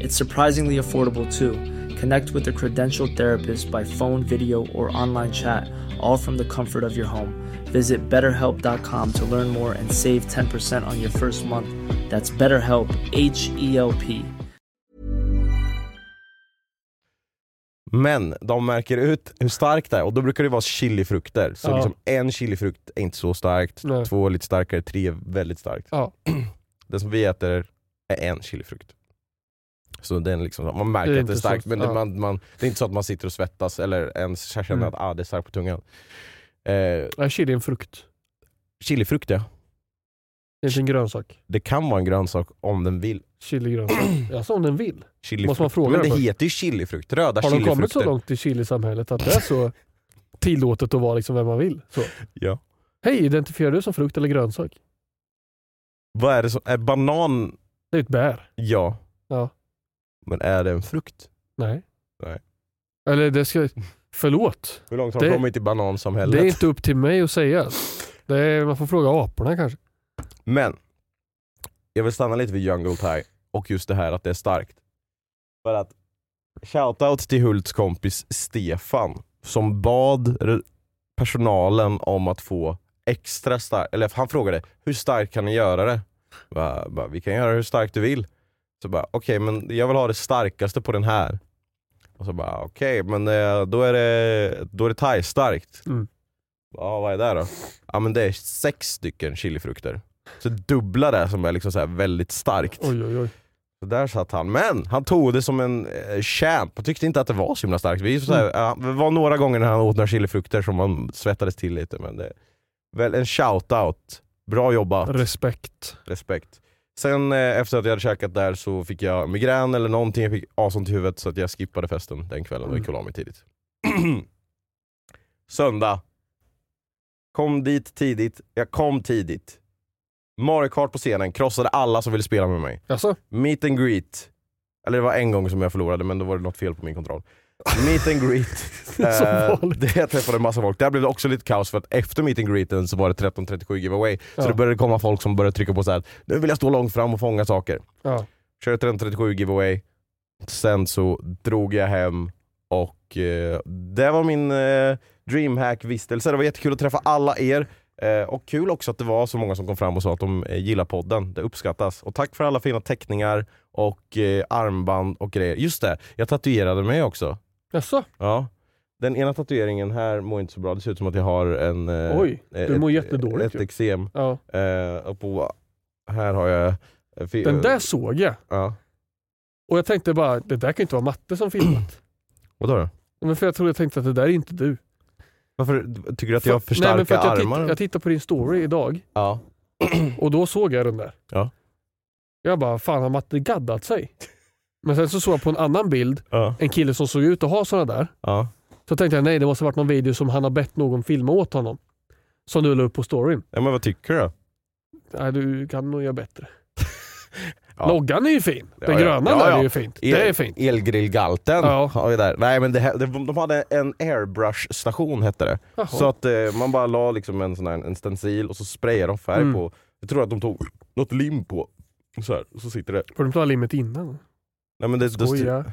It's surprisingly affordable too. Connect with a credentialed therapist by phone, video, or online chat, all from the comfort of your home. Visit betterhelp.com to learn more and save 10% on your first month. That's BetterHelp, H E L P. Men de märker ut hur starkt det är och då brukar det vara chilifrukter. Så Ja. liksom en chilifrukt är inte så starkt, Nej. två är lite starkare, tre är väldigt starkt. Ja. Det som vi äter är en chilifrukt. Så den liksom, man märker Det att det är starkt så- men det, ja. man, man, det är inte så att man sitter och svettas eller ens känner Mm. att ah, det är starkt på tungan. Eh, Är chili en frukt? chilifrukt ja. Det är en grönsak. Det kan vara en grönsak om den vill. Chili-grönsak. Alltså om den vill. Chilifrukt. Måste man fråga men det det först? heter ju chilifrukt, röda Har de chilifrukter. kommit så långt i chilisamhället att det är så tillåtet att vara liksom vem man vill? Så. Ja. Hej, identifierar du som frukt eller grönsak? Vad är det som, är banan, Det är ett bär. ja. Ja. Men är det en frukt? Nej. Nej. Eller det ska... Förlåt. Hur långt har Det- de kommit i banansamhället? Det är inte upp till mig att säga. Det är, man får fråga aporna kanske. Men, jag vill stanna lite vid Jungle Thai och just det här att det är starkt. För att, shoutout till Hults kompis Stefan som bad re- personalen om att få extra starkt, eller han frågade hur starkt kan ni göra det? Bara, bara, vi kan göra det hur starkt du vill. Så bara okej men jag vill ha det starkaste på den här. Och så bara okej men eh, då är det, då är det thai-starkt. Mm. Ja vad är det då? Ja men det är sex stycken chilifrukter. Så dubbla det som är liksom så här väldigt starkt. Oj oj oj. Så där satt han. Men han tog det som en eh, champ. Han tyckte inte att det var så himla starkt. Vi så här, Mm. var några gånger när han åt några chilifrukter som han svettades till lite. Men det, väl en shout-out. Bra jobbat. Respekt. Respekt. Sen eh, efter att jag hade käkat där så fick jag migrän eller någonting. Jag fick asont i huvudet så att jag skippade festen den kvällen och gick och la mig tidigt. Söndag. Kom dit tidigt. Jag kom tidigt. Mario Kart på scenen, krossade alla som ville spela med mig. Alltså, Meet and greet. Eller det var en gång som jag förlorade men då var det något fel på min kontroll. Meet and greet. Eh, det jag träffade en massa folk. Där blev det också lite kaos för att efter meet and greeten så var det 1337 giveaway. Så Ja. det började komma folk som började trycka på så här. nu vill jag stå långt fram och fånga saker. ja. Körde 1337 giveaway. Sen så drog jag hem och eh, det var min eh, dreamhack-vistelse. Det var jättekul att träffa alla er. Eh, och kul också att det var så många som kom fram och sa att de eh, gillar podden. Det uppskattas. Och tack för alla fina teckningar och eh, armband och grejer. Just det, jag tatuerade mig också. Jaså? Ja. Den ena tatueringen här mår inte så bra. Det ser ut som att jag har en... eh, Oj, du ett- mår jättedåligt Ett ju. eksem. Ja. Eh, och på, här har jag... eh, fi- Den där såg jag. Ja. Och jag tänkte bara, det där kan inte vara Matte som filmat. Vadå då? men för jag tror jag tänkte att det där är inte du. Varför tycker du att jag har för Nej, men starka för att jag, armar? titt, jag tittade på din story idag Ja. och då såg jag den där. Ja. Jag bara, fan har Matte gaddat sig? Men sen så såg jag på en annan bild Ja. en kille som såg ut att ha sådana där. Ja. Så tänkte jag, nej det måste ha varit någon video som han har bett någon filma åt honom. Som du la upp på storyn. ja, men vad tycker du då? Nej, du kan nog göra bättre. Ja. Loggan är ju fin. Den gröna där är ju fint. El- Det är fint. Elgrillgalten Ja. har vi där. Nej men det här, det, de hade en airbrush-station hette det. Jaha. Så att eh, man bara la liksom en, sån här, en stencil och så sprayade de färg Mm. på. Jag tror att de tog något lim på. Så, här, så sitter det. Får inte ha limmet innan? Nej, men det, det, Skoja.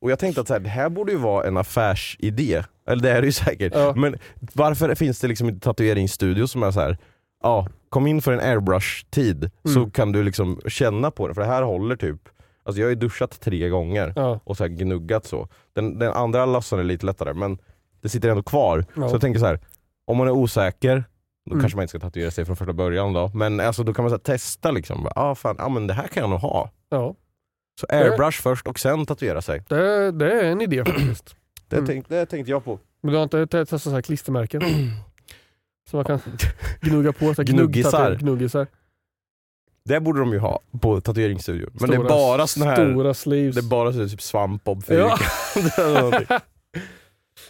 och jag tänkte att så här, det här borde ju vara en affärsidé. Eller det är det ju säkert. Ja. Men varför finns det liksom inte tatueringsstudio som är så här. ja kom in för en airbrush-tid så Mm. kan du liksom känna på det. För det här håller typ, alltså jag har ju duschat tre gånger Ja. och så gnuggat så. Den, den andra lossar är lite lättare men det sitter ändå kvar. Ja. Så jag tänker så här. om man är osäker, då Mm. kanske man inte ska tatuera sig från första början då. Men alltså, då kan man så här, testa liksom. Ja ah, fan, ah, men det här kan jag nog ha. Ja. Så airbrush först och sen tatuera sig. Det, det är en idé faktiskt. Det, Mm. tänk, det tänkte jag på. Men du har inte te- testat så här klistermärken? Som man kan gnugga på? Så Gnuggisar. Gnuggisar. Det borde de ju ha på tatueringsstudio. Men det är Stora- bara sån här, Stora sleeves. det är bara så typ svampbob Ja.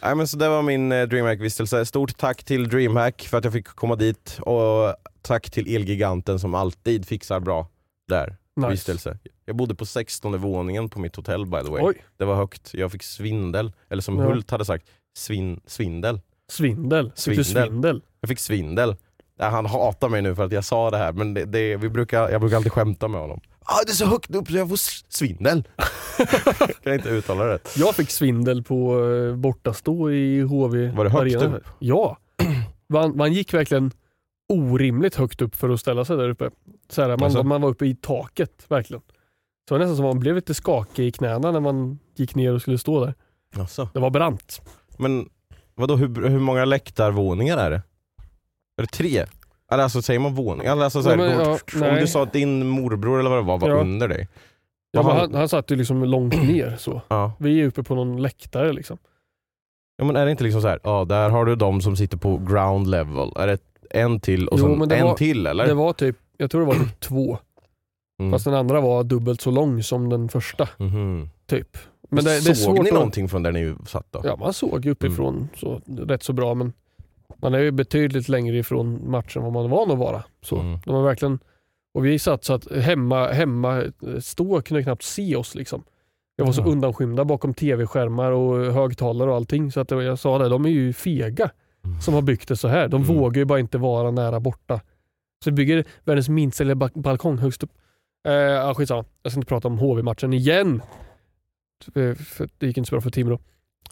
Nej men så det var min eh, DreamHack-vistelse. Stort tack till DreamHack för att jag fick komma dit och tack till Elgiganten som alltid fixar bra där. Nice. Vistelse. Jag bodde på 16 våningen på mitt hotell by the way. Oj, Det var högt. Jag fick svindel. Eller som Ja. Hult hade sagt, svin, svindel. svindel. Fick du Svindel. Jag fick svindel. Han hatar mig nu för att jag sa det här men det, det, vi brukar, jag brukar alltid skämta med honom. Ah, det är så högt upp så jag får svindel. kan jag inte uttala det rätt. Jag fick svindel på eh, bortastå i HV Var det högt Arena. upp? Ja. Man, man gick verkligen orimligt högt upp för att ställa sig där uppe. Så här, man, Alltså? man var uppe i taket verkligen. Så det var nästan som man blev lite skakig i knäna när man gick ner och skulle stå där. Alltså. Det var brant. Men vadå, hur, hur många läktarvåningar är det? Är det tre? Eller alltså säger man våning? Alltså, Ja, om nej. du sa att din morbror eller vad det var var Ja. under dig. Ja, han, han satt ju liksom långt ner så. Vi är uppe på någon läktare liksom. ja men är det inte liksom så här, ja där har du de som sitter på ground level. Är det en till och Jo, sen en var- till eller? Det var typ, jag tror det var typ två. Mm. Fast den andra var dubbelt så lång som den första. Mhm. Typ. Men det, det Såg ni att- någonting från där ni satt då? Ja, man såg uppifrån så rätt så bra men man är ju betydligt längre ifrån matchen vad man är van att vara. Så. Mm. De var verkligen, och vi satt så att hemma, hemma stå kunde knappt se oss. Liksom. Jag var så undanskymda bakom tv-skärmar och högtalare och allting. Så att jag sa det, de är ju fega som har byggt det så här. De Mm. vågar ju bara inte vara nära borta. Så vi bygger världens minsta lilla ba- balkong högst upp. Eh, ja, skitsamma, jag ska inte prata om HV-matchen igen. Eh, För det gick inte så bra för Timrå.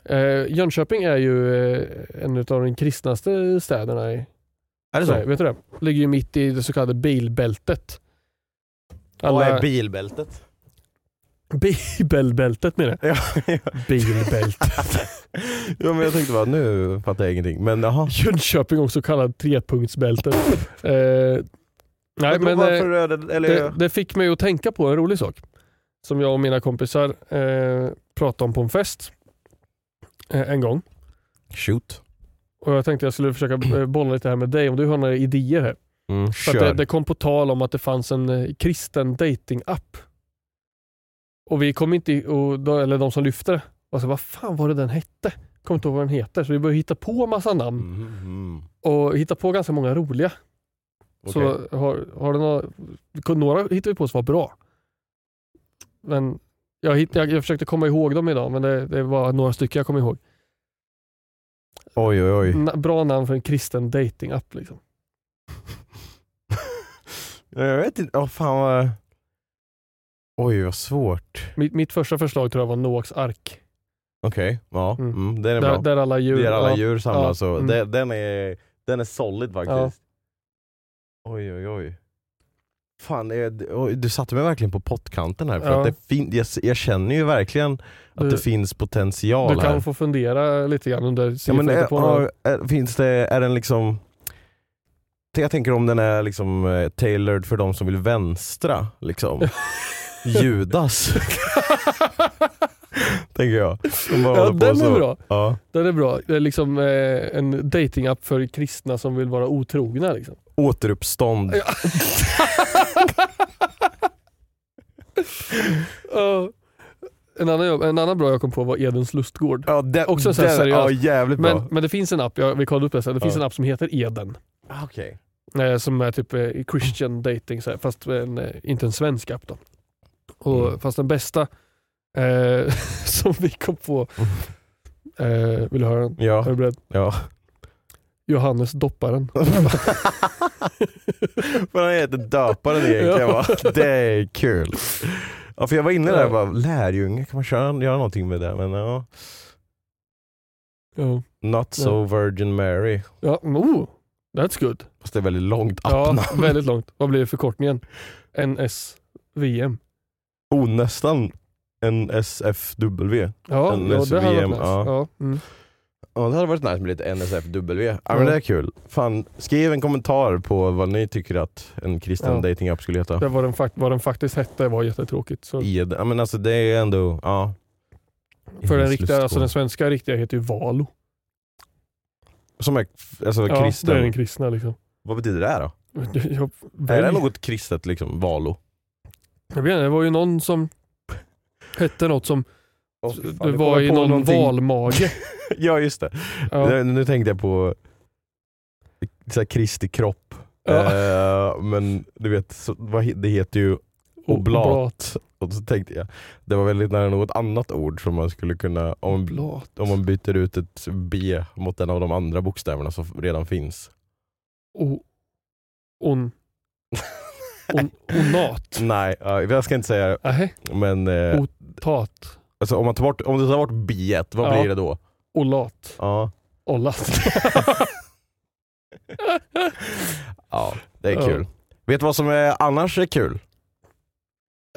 Eh, Jönköping är ju eh, en av de kristnaste städerna i Är det så? Vet du det? Ligger ju mitt i det så kallade bilbältet. Vad är bilbältet? Bibelbältet menar jag. Ja, ja. Bilbältet. ja men jag tänkte bara, nu fattar jag ingenting. Men. Jönköping också kallad trepunktsbältet. Eh, nej, Men varför eh, eller, det, det fick mig att tänka på en rolig sak. Som jag och mina kompisar eh, pratade om på en fest eh, en gång. Shoot. Och Jag tänkte jag skulle försöka eh, bolla lite här med dig om du har några idéer här. Mm, det, det kom på tal om att det fanns en eh, kristen dating-app. Och vi kom inte, och eller de som lyfte det, var så, vad fan var det den hette? Kommer inte ihåg vad den heter. Så vi började hitta på massa namn Mm, och hitta på ganska många roliga. Okej. Så har, har du några, några hittade vi på som var bra. Men jag, hitt, jag, jag försökte komma ihåg dem idag men det, det var några stycken jag kom ihåg. Oj oj oj. Na, bra namn för en kristen dating-app liksom. Jag vet inte, oh, fan vad... Oj vad svårt. Mitt, mitt första förslag tror jag var Noaks ark. Okej, ja. Mm. Mm. den är Där, bra. där alla djur... Där alla ja. djur samlas. Ja, och mm. den är, Den är solid faktiskt. Oj oj oj. Fan, det- oj, du satte mig verkligen på pottkanten här. För Ja. att det fin- jag, jag känner ju verkligen att Du- det finns potential Du kan här. få fundera lite grann under Ja, men, är, på den. är, finns det, är den liksom jag tänker om den är liksom eh, tailored för de som vill vänstra. Liksom. Judas. tänker jag. Ja, den är bra. Ja. Den är bra. Det är liksom eh, en datingapp för kristna som vill vara otrogna. Liksom. Återuppstånd. Ja. Ja. en, annan, en annan bra jag kom på var Edens lustgård. Ja, den, Också så här den, seriöst. ja, jävligt bra. Men, men det finns en app, jag, vi kollade upp det sen, det finns en app som heter Eden. Ah, Okej. Eh, som är typ eh, Christian dating, så här, fast en, eh, inte en svensk app. Då. Och, Mm. Fast den bästa eh, som vi kom på, eh, vill du höra den? Ja. Är du beredd? ja. Johannes dopparen. För han heter döparen egentligen va? Det är kul. Ja, för jag var inne där och bara, lärjunge, kan man köra, göra någonting med det? Men ja. Ja, Not so Virgin Mary. ja oh, that's good. Fast det är väldigt långt Ja, appnamn. väldigt långt. Vad blir förkortningen? NSVM. Oh, nästan en SFW. Ja, En ja det hade varit nice. ja. Ja. Mm. Ja det hade varit nice med lite NSFW. Ja, Ja. men det är kul. Fan, skriv en kommentar på vad ni tycker att en kristen Ja. datingapp skulle heta. Det var den, fakt- vad den faktiskt hette var jättetråkigt. Så. Ed. Ja, men alltså det är ändå, ja. För den, riktiga, alltså den svenska riktiga heter ju Valo. Som är alltså, Ja, kristen. det är den kristna liksom. Vad betyder det då? Jag, Är det något kristet liksom? Valo? Jag vet inte, det var ju någon som hette något som fy fan, det var i någon någonting. valmage. Ja just det. Ja. Nu, tänkte jag på så här, Kristi kropp. Ja. Eh, men du vet, så, vad, det heter ju oblat. Och så tänkte jag, det var väldigt nära något annat ord som man skulle kunna, om, Oblat. om man byter ut ett B mot en av de andra bokstäverna som redan finns. O, on, on, onat. Nej, ja, jag ska inte säga Nej, men eh, otat. alltså, om, man tar bort, om du tar bort B, vad Ja. blir det då? Olat. Ja, Ollat. ja det är Ja. kul. Vet du vad som är, annars är kul?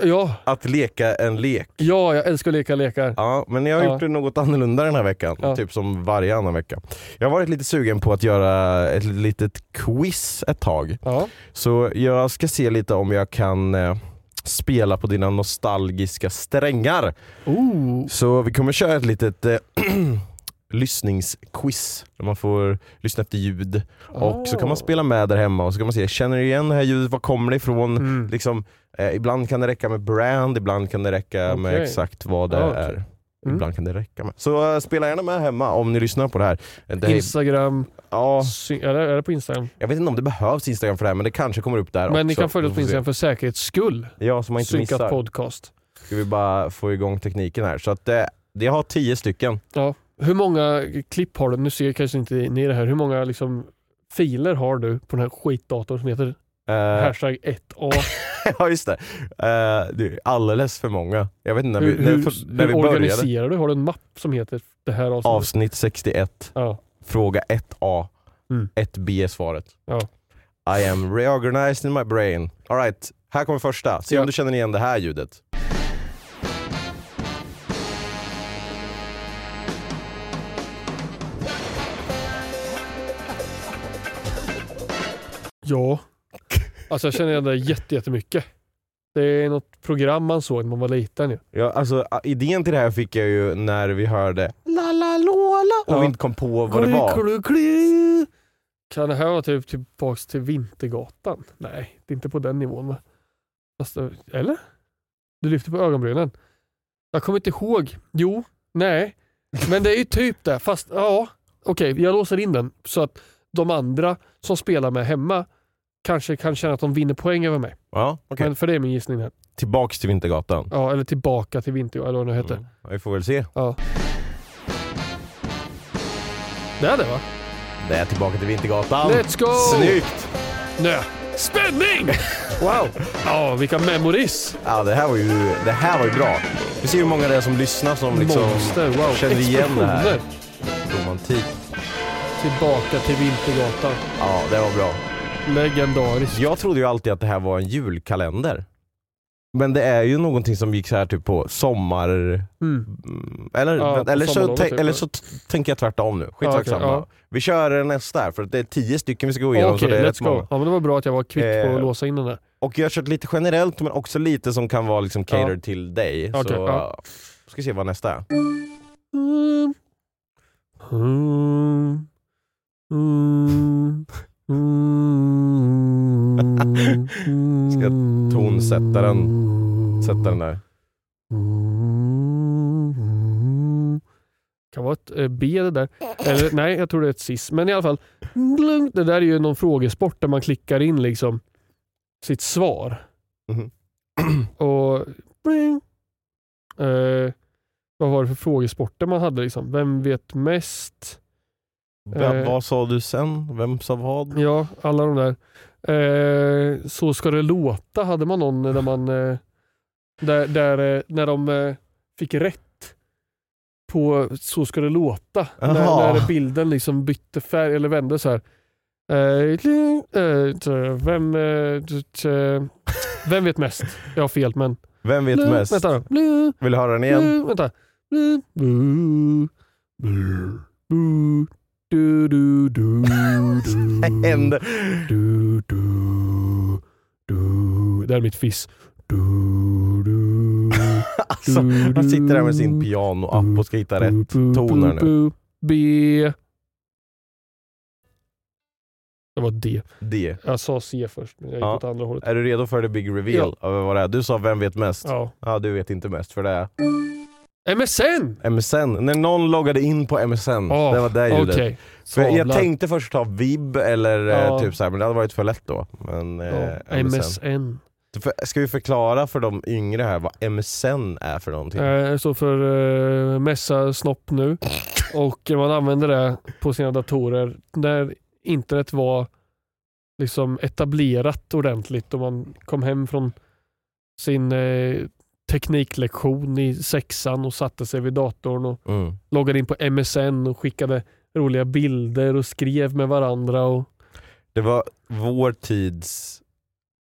Ja, Att leka en lek. ja, jag älskar att leka lekar. Ja, men jag har Ja. gjort något annorlunda den här veckan. Ja. Typ som varje annan vecka. Jag har varit lite sugen på att göra ett litet quiz ett tag. Ja. Så jag ska se lite om jag kan eh, spela på dina nostalgiska strängar. Oh. Så vi kommer köra ett litet eh, lyssningsquiz. Där man får lyssna efter ljud. Och så kan man spela med där hemma och så kan man se, känner du igen det här ljudet? Var kommer det ifrån? Mm. Liksom, eh, ibland kan det räcka med brand, ibland kan det räcka med Okej. exakt vad det Ja, okej. är. Mm. Ibland kan det räcka med. Så eh, spela gärna med hemma om ni lyssnar på det här. Det här Instagram, ja, sy- är, det, det på Instagram? jag vet inte om det behövs Instagram för det här men det kanske kommer upp där också. Men ni kan följa oss på. Instagram för säkerhets skull. Ja, så man inte Synkat missar. podcast. Ska vi bara få igång tekniken här. Så att eh, jag har tio stycken. Ja. Hur många klipp har du? Nu ser kanske inte ni det här. Hur många liksom, filer har du på den här skitdatorn som heter Eh, hashtag 1A? ja just det. Eh, det är alldeles för många. Jag vet inte när hur vi, när, hur, för, när vi hur började. organiserar du? Har du en mapp som heter det här avsnittet? Avsnitt 61, Ja. fråga 1A. Mm. 1B är svaret. Ja. I am reorganized in my brain. Alright, här kommer första. Se Ja. om du känner igen det här ljudet. ja. Alltså jag känner igen det jätte- jättemycket. Det är något program man såg när man var liten ju. Ja, alltså, idén till det här fick jag ju när vi hörde la la lola och vi inte kom på vad det var. Klu, klu. Kan det här vara typ tillbaks till Vintergatan? Nej, det är inte på den nivån va? Det- eller? Du lyfter på ögonbrynen. Jag kommer inte ihåg. Jo, nej. Men det är ju typ det. Fast ja, okej, jag låser in den så att de andra som spelar med hemma kanske kan känna att de vinner poäng över mig. Ja, okej. Men för det är min gissning här. Tillbaks till Vintergatan. Ja, eller tillbaka till Vintergatan eller vad det nu heter. Mm. Vi får väl se. Ja. Det är det va? Det är tillbaka till Vintergatan. Let's go! Snyggt! Nö. Spänning! Wow! Ja, vilka memories! Ja, det här var ju, det här var ju bra. Vi ser hur många det är som lyssnar som liksom Monster, wow. känner igen det här. Romantik. Tillbaka till Vintergatan. Ja, det var bra. Legendariskt. Jag trodde ju alltid att det här var en julkalender. Men det är ju någonting som gick så här typ på sommar... Mm. Mm, Eller, Ja, på eller, så, typ. eller så tänker jag tvärtom nu. Skitsamma. Ja, okej, ja. Vi kör nästa här för att det är tio stycken vi ska gå igenom. Okej, så det är rätt let's go. Ja, men det var bra att jag var kvick på Eh, att låsa in den där. Och jag har kört lite generellt men också lite som kan vara liksom catered Ja. till dig. Okej, så ja. ska se vad nästa är. Mm. Mm. Mm. Mm. Ska tonsätta den- Sätta den där. Mm. Kan vara ett eh, B det där. Eller nej, jag tror det är ett cis. Men i alla fall. Det där är ju någon frågesport där man klickar in liksom sitt svar. Mhm. Och. Eh, vad var det för frågesporter man hade? Liksom? Vem vet mest? Vem, Eh. vad sa du sen? Vem sa vad? Ja, alla de där. Eh, så ska det låta hade man någon där man eh, där, där eh, när de eh, fick rätt på Så ska det låta. När, när bilden liksom bytte färg eller vände så här. Eh, vem, vem vet mest? Jag har fel men. Vem vet mest? Vänta då. Vill du höra den igen? vänta. Du, du, du, du. Händer. Du, du, du. Det är mitt fiss. Du, du, Alltså, han sitter där med sin piano-app och ska hitta rätt toner nu. B. Det var D. D. Jag sa C först, men jag gick Ja. åt andra hållet. Är du redo för the big reveal? Av vad det är? Du sa vem vet mest? Ja. Ja, du vet inte mest för det är MSN! MSN. När någon loggade in på MSN. Oh, det var det ljudet. Okej. För jag tänkte först ta Vib eller eh, Ja. typ så här, men det hade varit för lätt då. Men, Ja, eh, MSN. MSN. Ska vi förklara för de yngre här vad MSN är för någonting? Eh, står för uh, mässa snopp nu. Och man använder det på sina datorer när internet var liksom etablerat ordentligt och man kom hem från sin eh, tekniklektion i sexan och satte sig vid datorn och Mm. loggade in på MSN och skickade roliga bilder och skrev med varandra. Och, Det var vår tids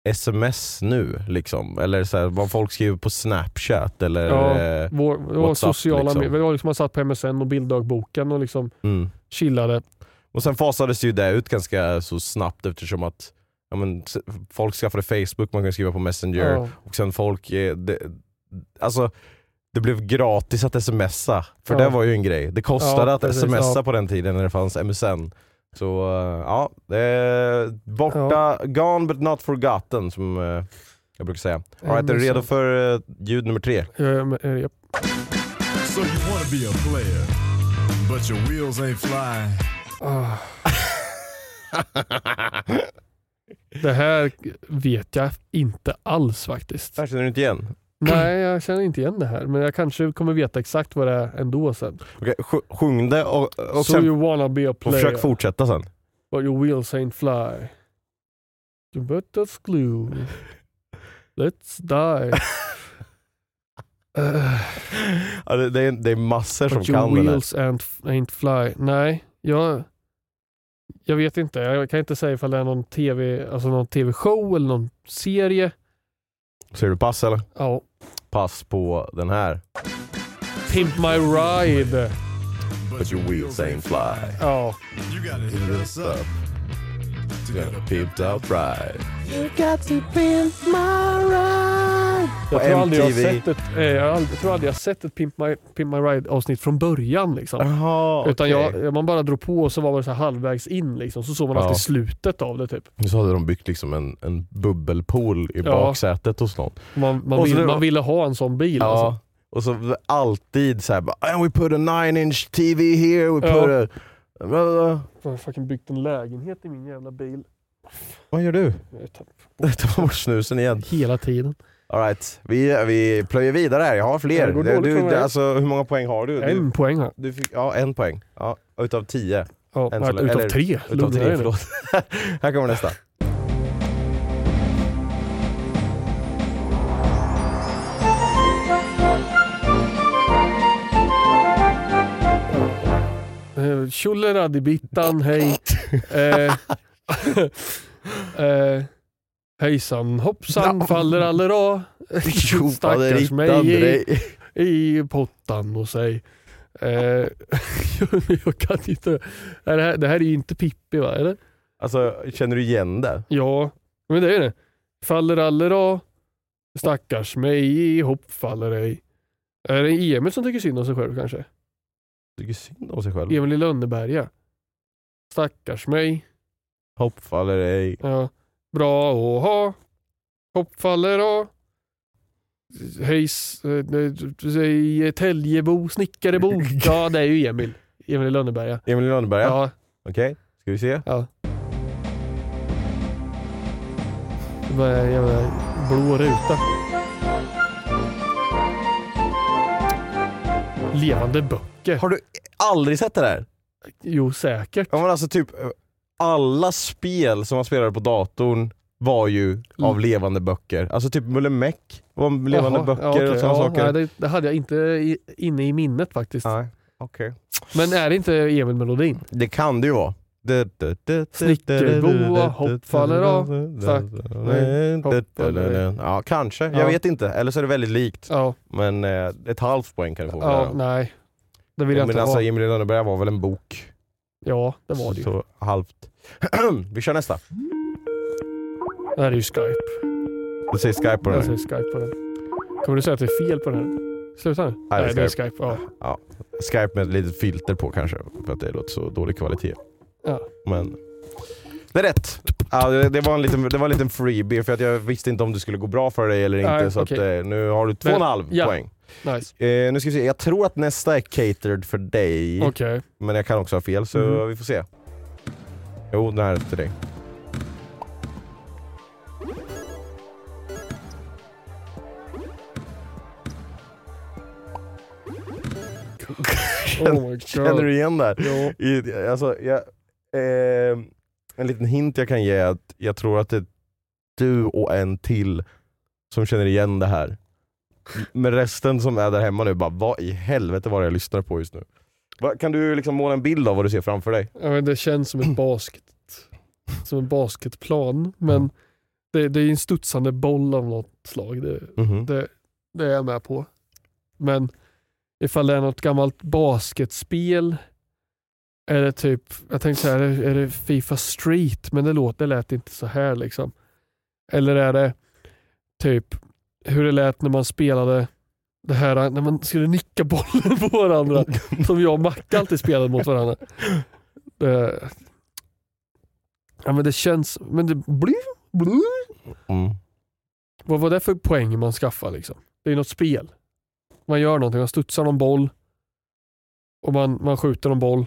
sms nu liksom. Eller så här, vad folk skriver på snapchat eller... Ja, eh, vår, WhatsApp, sociala liksom. Det var liksom man satt på MSN och bilddagboken och liksom mm. chillade. Och sen fasades ju det ut ganska så snabbt eftersom att ja, men, folk skaffade Facebook, man kan skriva på Messenger Ja. och sen folk, eh, det, alltså det blev gratis att smsa, för Ja. det var ju en grej. Det kostade Ja, att precis, smsa ja. på den tiden när det fanns MSN. Så eh, ja, det är borta, gone but not forgotten som eh, jag brukar säga. All right, är du redo för eh, ljud nummer tre? Men, eh, japp. So you wanna be a player, but your wheels ain't flying. Ah. Det här vet jag inte alls faktiskt. Där känner du inte igen? Nej, jag känner inte igen det här. Men jag kanske kommer veta exakt vad det är ändå sen. Okej, sj- sjung det och, och, so sen, you wanna be a och player, försök fortsätta sen. but your wheels ain't fly. You better glue. Let's die. Eh, Ja, det, det, är, det är massor som but your kan den här. wheels ain't, ain't fly. Nej, jag, jag vet inte. Jag kan inte säga ifall det är någon tv, alltså någon tv-show eller någon serie. Ser du pass eller? Ja. Pass på den här. Pimp My Ride. But your wheels ain't fly. Ja. You gotta hit us up. to get a Pimped out ride. Jag På tror aldrig jag har MTV. sett ett, eh, jag aldrig, jag tror aldrig jag sett ett Pimp My, Pimp My Ride avsnitt från början. Liksom. Jaha, Utan okej. jag, man bara drog på och så var man så halvvägs in. Liksom. Så såg man Ja. alltid slutet av det. Typ. Så hade de byggt liksom en, en bubbelpool i Ja. baksätet hos någon. Man, man, vill, man ville ha en sån bil. Ja. Alltså. Och så alltid såhär "And we put a nine inch TV here, we Ja. put a... Jag har fucking byggt en lägenhet i min jävla bil. Vad gör du? Jag tar Ta bort snusen igen. Hela tiden. All right. vi, vi plöjer vidare här, jag har fler. Det går Du, dåligt för mig. du, alltså, hur många poäng har du? En du, poäng här. du fick, ja, en poäng. Ja, utav tio. Ja, Än nej, så länge. utav Eller- tre. Utav Lugna tre, nu. förlåt. här kommer nästa. Eh, Tjolleradibittan, hej. Eh, eh, hejsan hoppsan faller allra. Stackars mig i, i pottan och säg. Eh, jag kan inte. Det här, det här är ju inte Pippi va? Eller? Alltså, känner du igen det? Ja, men det är det. Faller allra. Stackars mig i hopp faller ej. Är det Emil som tycker synd om sig själv kanske? Tycker synd om sig själv. Emil i Lönneberga. Stackars mig. Hopp faller ej. Ja. Bra att ha. Hopp faller av. Hejs, eh, säg Täljebo, snickarebo. Ja, det är ju Emil. Emil i Lönneberga. Emil i Lönneberga? Ja. Okej, ska vi se? ja. Det var en jävla blå ruta. Levande böcker. Har du aldrig sett det där? Jo, säkert. Ja men alltså typ alla spel som man spelade på datorn var ju av levande böcker. Alltså typ Mulle Meck var levande Jaha, böcker ja, okej. och sådana ja, saker. Nej, det, det hade jag inte i, inne i minnet faktiskt. Nej, okej. Men är det inte Emil Melodin? Det kan det ju vara. Snickerboa, hopp faller av. Ja, kanske. Ja. Jag vet inte. Eller så är det väldigt likt. Ja, Men eh, ett halvt poäng kan du få. ja nej. Det vill jag Men inte alltså ha. Emil i Lönneberga var väl en bok? Ja, det var det ju. Så halvt. Vi kör nästa. Det här är ju Skype. Du säger Skype på den Jag säger Skype på den. Kommer du säga att det är fel på den här? Sluta nu. Nej, det är Skype. Ja. Ja. Skype med ett litet filter på kanske, för att det låter så dålig kvalitet. Ja. Men det är rätt. Ja, det, var en liten, det var en liten freebie för att jag visste inte om det skulle gå bra för dig eller inte. Nej, så okej. att, eh, nu har du två och en halv ja. poäng. Nice. Eh, nu ska vi se, jag tror att nästa är catered för dig. Okej. Men jag kan också ha fel så Mhm. vi får se. Jo, den här är till dig. Oh. Känner du igen det här? Ja. I, alltså, jag, eh, en liten hint jag kan ge är att jag tror att det är du och en till som känner igen det här. Men resten som är där hemma nu bara, vad i helvete var det jag lyssnar på just nu? Va, kan du liksom måla en bild av vad du ser framför dig? Ja, men det känns som ett basket. Som en basketplan. Men det, det är en studsande boll av något slag. Det, Mhm. det, det är jag med på. Men ifall det är något gammalt basketspel är det typ, jag tänkte säga, är det, är det Fifa Street? Men det, låter, det lät inte så här liksom. Eller är det typ hur det lät när man spelade det här när man skulle nicka bollen på varandra. som jag och Macke alltid spelade mot varandra. Det, ja men det känns, men det blir. Mm. Vad var det för poäng man skaffar liksom? Det är något spel. Man gör någonting, man studsar någon boll och man, man skjuter någon boll.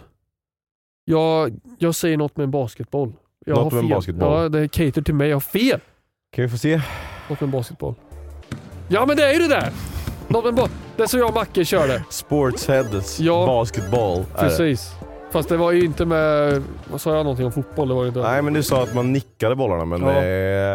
Jag, jag säger något med en basketboll. Jag Något har med en fel. basketboll. Ja, det är cater till mig. Jag har fel. Kan vi få se? Något med en basketboll. Ja men det är ju det där! Det som jag och Macke körde. Sportsheads Ja. basketball. Precis. Fast det var ju inte med, sa jag någonting om fotboll? Det var inte. Nej men du sa att man nickade bollarna men Ja.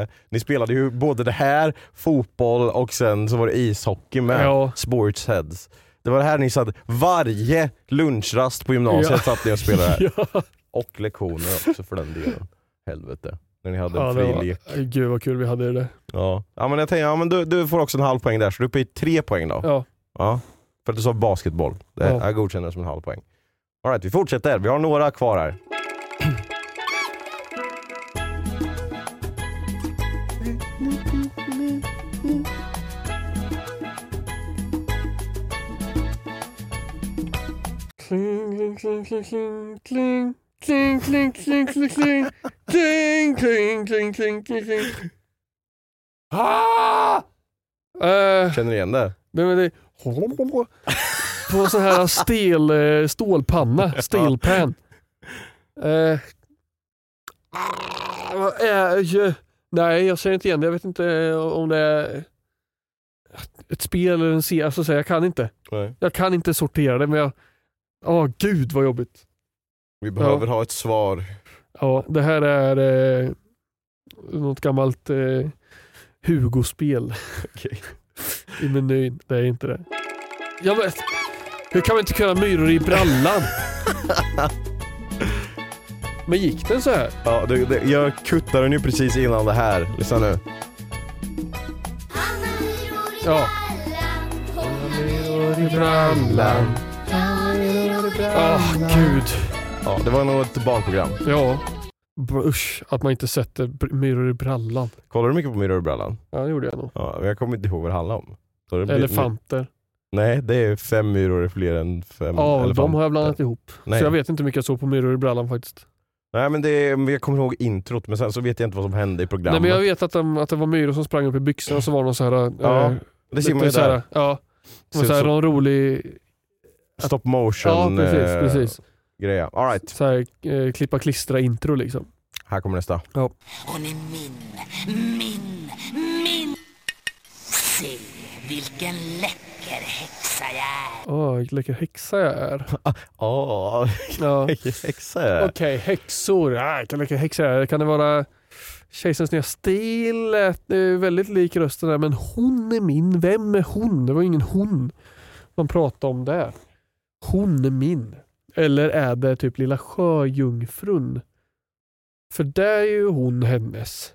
eh, ni spelade ju både det här, fotboll och sen så var det ishockey med. Ja. Sportsheads. Det var det här ni satt, varje lunchrast på gymnasiet Ja. satt ni och spelade ja. Och lektioner också för den delen. Helvete. När ni hade en Ja, fri var, lek. gud vad kul vi hade det där. Ja. ja men jag tänkte, ja men du, du får också en halv poäng där så du är uppe i tre poäng då. Ja. Ja. För att du sa basketboll. Det, Ja. Jag godkänner det som en halv poäng. All right, vi fortsätter. Vi har några kvar här. Kling, kling, kling, kling, kling, Kling, kling, kling, kling, kling. Kling, kling, kling, kling, kling, kling. Ah! Eh, känner igen det? Vem är det? På sån här stel, eh, stålpanna, stelpan. Eh, ah, eh, nej, jag känner inte igen det. Jag vet inte eh, om det är ett spel eller en serie. Alltså, jag kan inte. Nej. Jag kan inte sortera det men jag... Åh gud vad jobbigt. Vi behöver ha ett svar. Ja, det här är eh, något gammalt eh, Hugo-spel Okej. i menyn. Det är inte det. Jag vet. Hur kan man inte kunna myror i brallan? Men gick den så här? Ja, det, det, jag kuttade den ju precis innan det här. Lyssna nu. Ja. Åh gud. Ja, det var nog ett barnprogram. Ja. Usch, att man inte sätter br- myror i brallan. Kollar du mycket på Myror i brallan? Ja det gjorde jag nog. Ja, men jag kommer inte ihåg vad det handlar om. Så det blir- Elefanter. Nej, det är fem myror är fler än fem Ja, elefanter. de har jag blandat ihop. Nej. Så jag vet inte hur mycket jag såg på myror i brallan faktiskt. Nej men det är, jag kommer ihåg introt men sen så vet jag inte vad som hände i programmet. Nej men jag vet att, de, att det var myror som sprang upp i byxorna så var det någon så här... Ja, eh, det ser man ju lite så här, där. Ja. Ser så här, ut som- någon rolig Stop motion Ja precis, eh, precis. Greja. All right. Så här, eh, klippa klistra intro liksom. här kommer nästa. Ja. Hon är min, min, min. Se vilken läcker häxa jag är. Åh, vilken läcker häxa jag är. Åh, Ja. häxa. Okej, häxor. Ah, vilken läcker häxa jag är. Kan det vara Kejsarens nya stil? Det är väldigt lik rösten där men hon är min. Vem är hon? Det var ingen hon man pratade om där. Hon är min. Eller är det typ lilla sjöjungfrun? För där är ju hon hennes.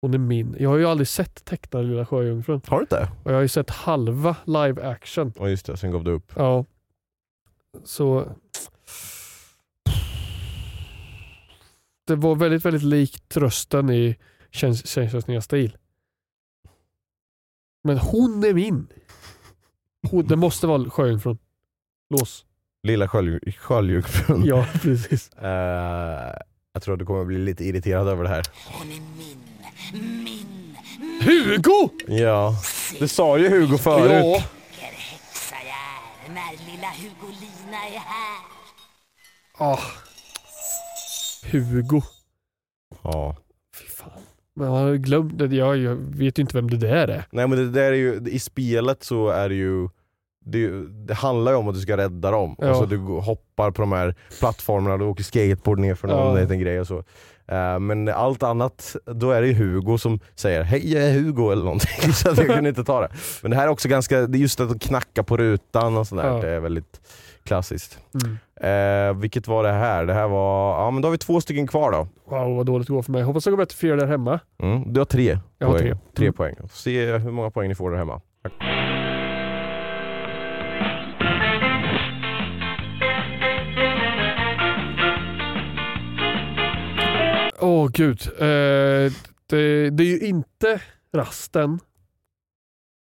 Hon är min. Jag har ju aldrig sett tecknade lilla sjöjungfrun. Har du inte? Och jag har ju sett halva live action. Ja just det, sen gav du upp. Ja. Så... Det var väldigt, väldigt likt rösten i Känns- nya stil. Men hon är min. Hon, det måste vara sjöjungfrun. Lås. Lilla sköld- sköldjungfrun. Ja, precis. Eh, jag tror att du kommer bli lite irriterad över det här. Hon är min, min, Hugo! Ja, det sa ju Hugo förut. Ja. läcker häxa jag är. När lilla Hugolina är här. Ah. Hugo. Ja. Fy fan. Men man har glömt det. Jag, jag vet ju inte vem det där är. Nej men det där är ju, i spelet så är det ju det, det handlar ju om att du ska rädda dem. Ja. Alltså du hoppar på de här plattformarna, du åker skateboard ner för någon Ja. liten grej och så. Eh, men allt annat, då är det ju Hugo som säger hej jag är Hugo eller någonting. så jag kunde inte ta det. Men det här är också ganska, just att knacka på rutan och sådär. Ja. Det är väldigt klassiskt. Mm. Eh, vilket var det här? Det här var, ja men då har vi två stycken kvar då. Wow vad dåligt det går för mig. Hoppas det går bättre för er där hemma. Mm, du har tre Jag har poäng. tre. tre Mm. poäng. Se hur många poäng ni får där hemma. Åh gud. Eh, det, det är ju inte rasten.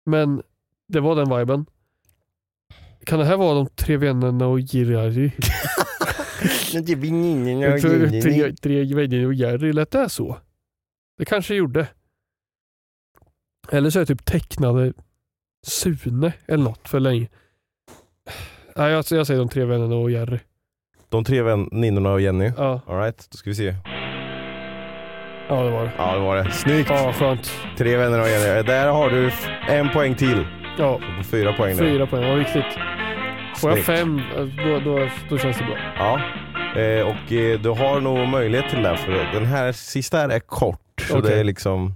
Men det var den viben. Kan det här vara de tre vännerna och Jirari? Jag tror tre, tre vänner och Jerry, lät det så? Det kanske gjorde. Eller så är det typ tecknade Sune eller något för länge. Nej, jag, jag säger de tre vännerna och Jerry. De tre väninnorna och Jenny. Ja, Alright, då ska vi se. Ja det var det. Ja det var det. Snyggt! Ja, skönt. Tre vänner och Jenny. Där har du en poäng till. Ja, på fyra poäng nu. fyra poäng, vad viktigt. Får jag Snyggt. fem, eh, då, då, då känns det bra. Ja. Eh, och eh, du har nog möjlighet till det för den här sista här är kort. Så Okej. det är liksom...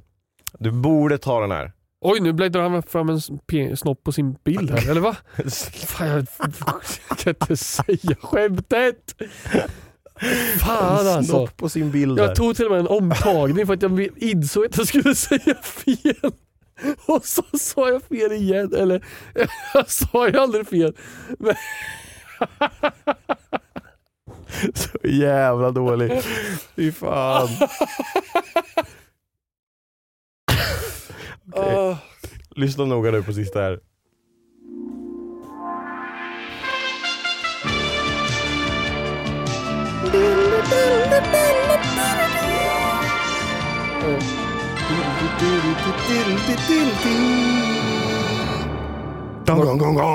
Du borde ta den här. Oj, nu bläddrar han fram en pe- snopp på sin bild här, eller va? Fan, jag kan inte säga skämtet! Fan alltså. Snopp på sin bild. Jag tog till och med en omtagning för att jag insåg att jag skulle säga fel. Och så sa jag fel igen. Eller jag sa ju aldrig fel. Men, Så jävla dålig. Fy fan. Okej. ah, Lyssna noga nu på sista här.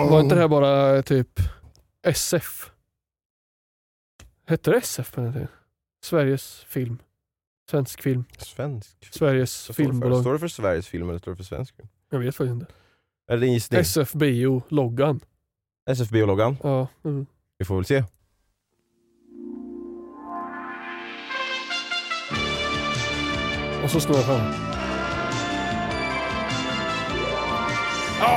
Var inte det här bara typ SF? Hette det SF på den tiden? Sveriges film. Svensk film. Svensk? Sveriges står filmbolag. Står det för Sveriges film eller står det för svensk film? Jag vet faktiskt inte. Är det din gissning? SF Bio-loggan. SFB-loggan? Ja. Mm. Vi får väl se. Och så snurrar jag fram.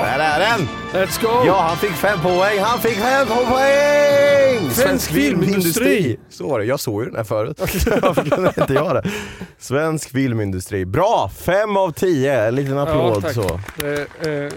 Där är den! Let's go! Ja, han fick fem poäng. Han fick fem poäng! Svensk filmindustri. Så var det. Jag såg ju den här förut. Varför kunde inte jag det? Svensk filmindustri. Bra! Fem av tio. En liten applåd tack. så. Eh, eh,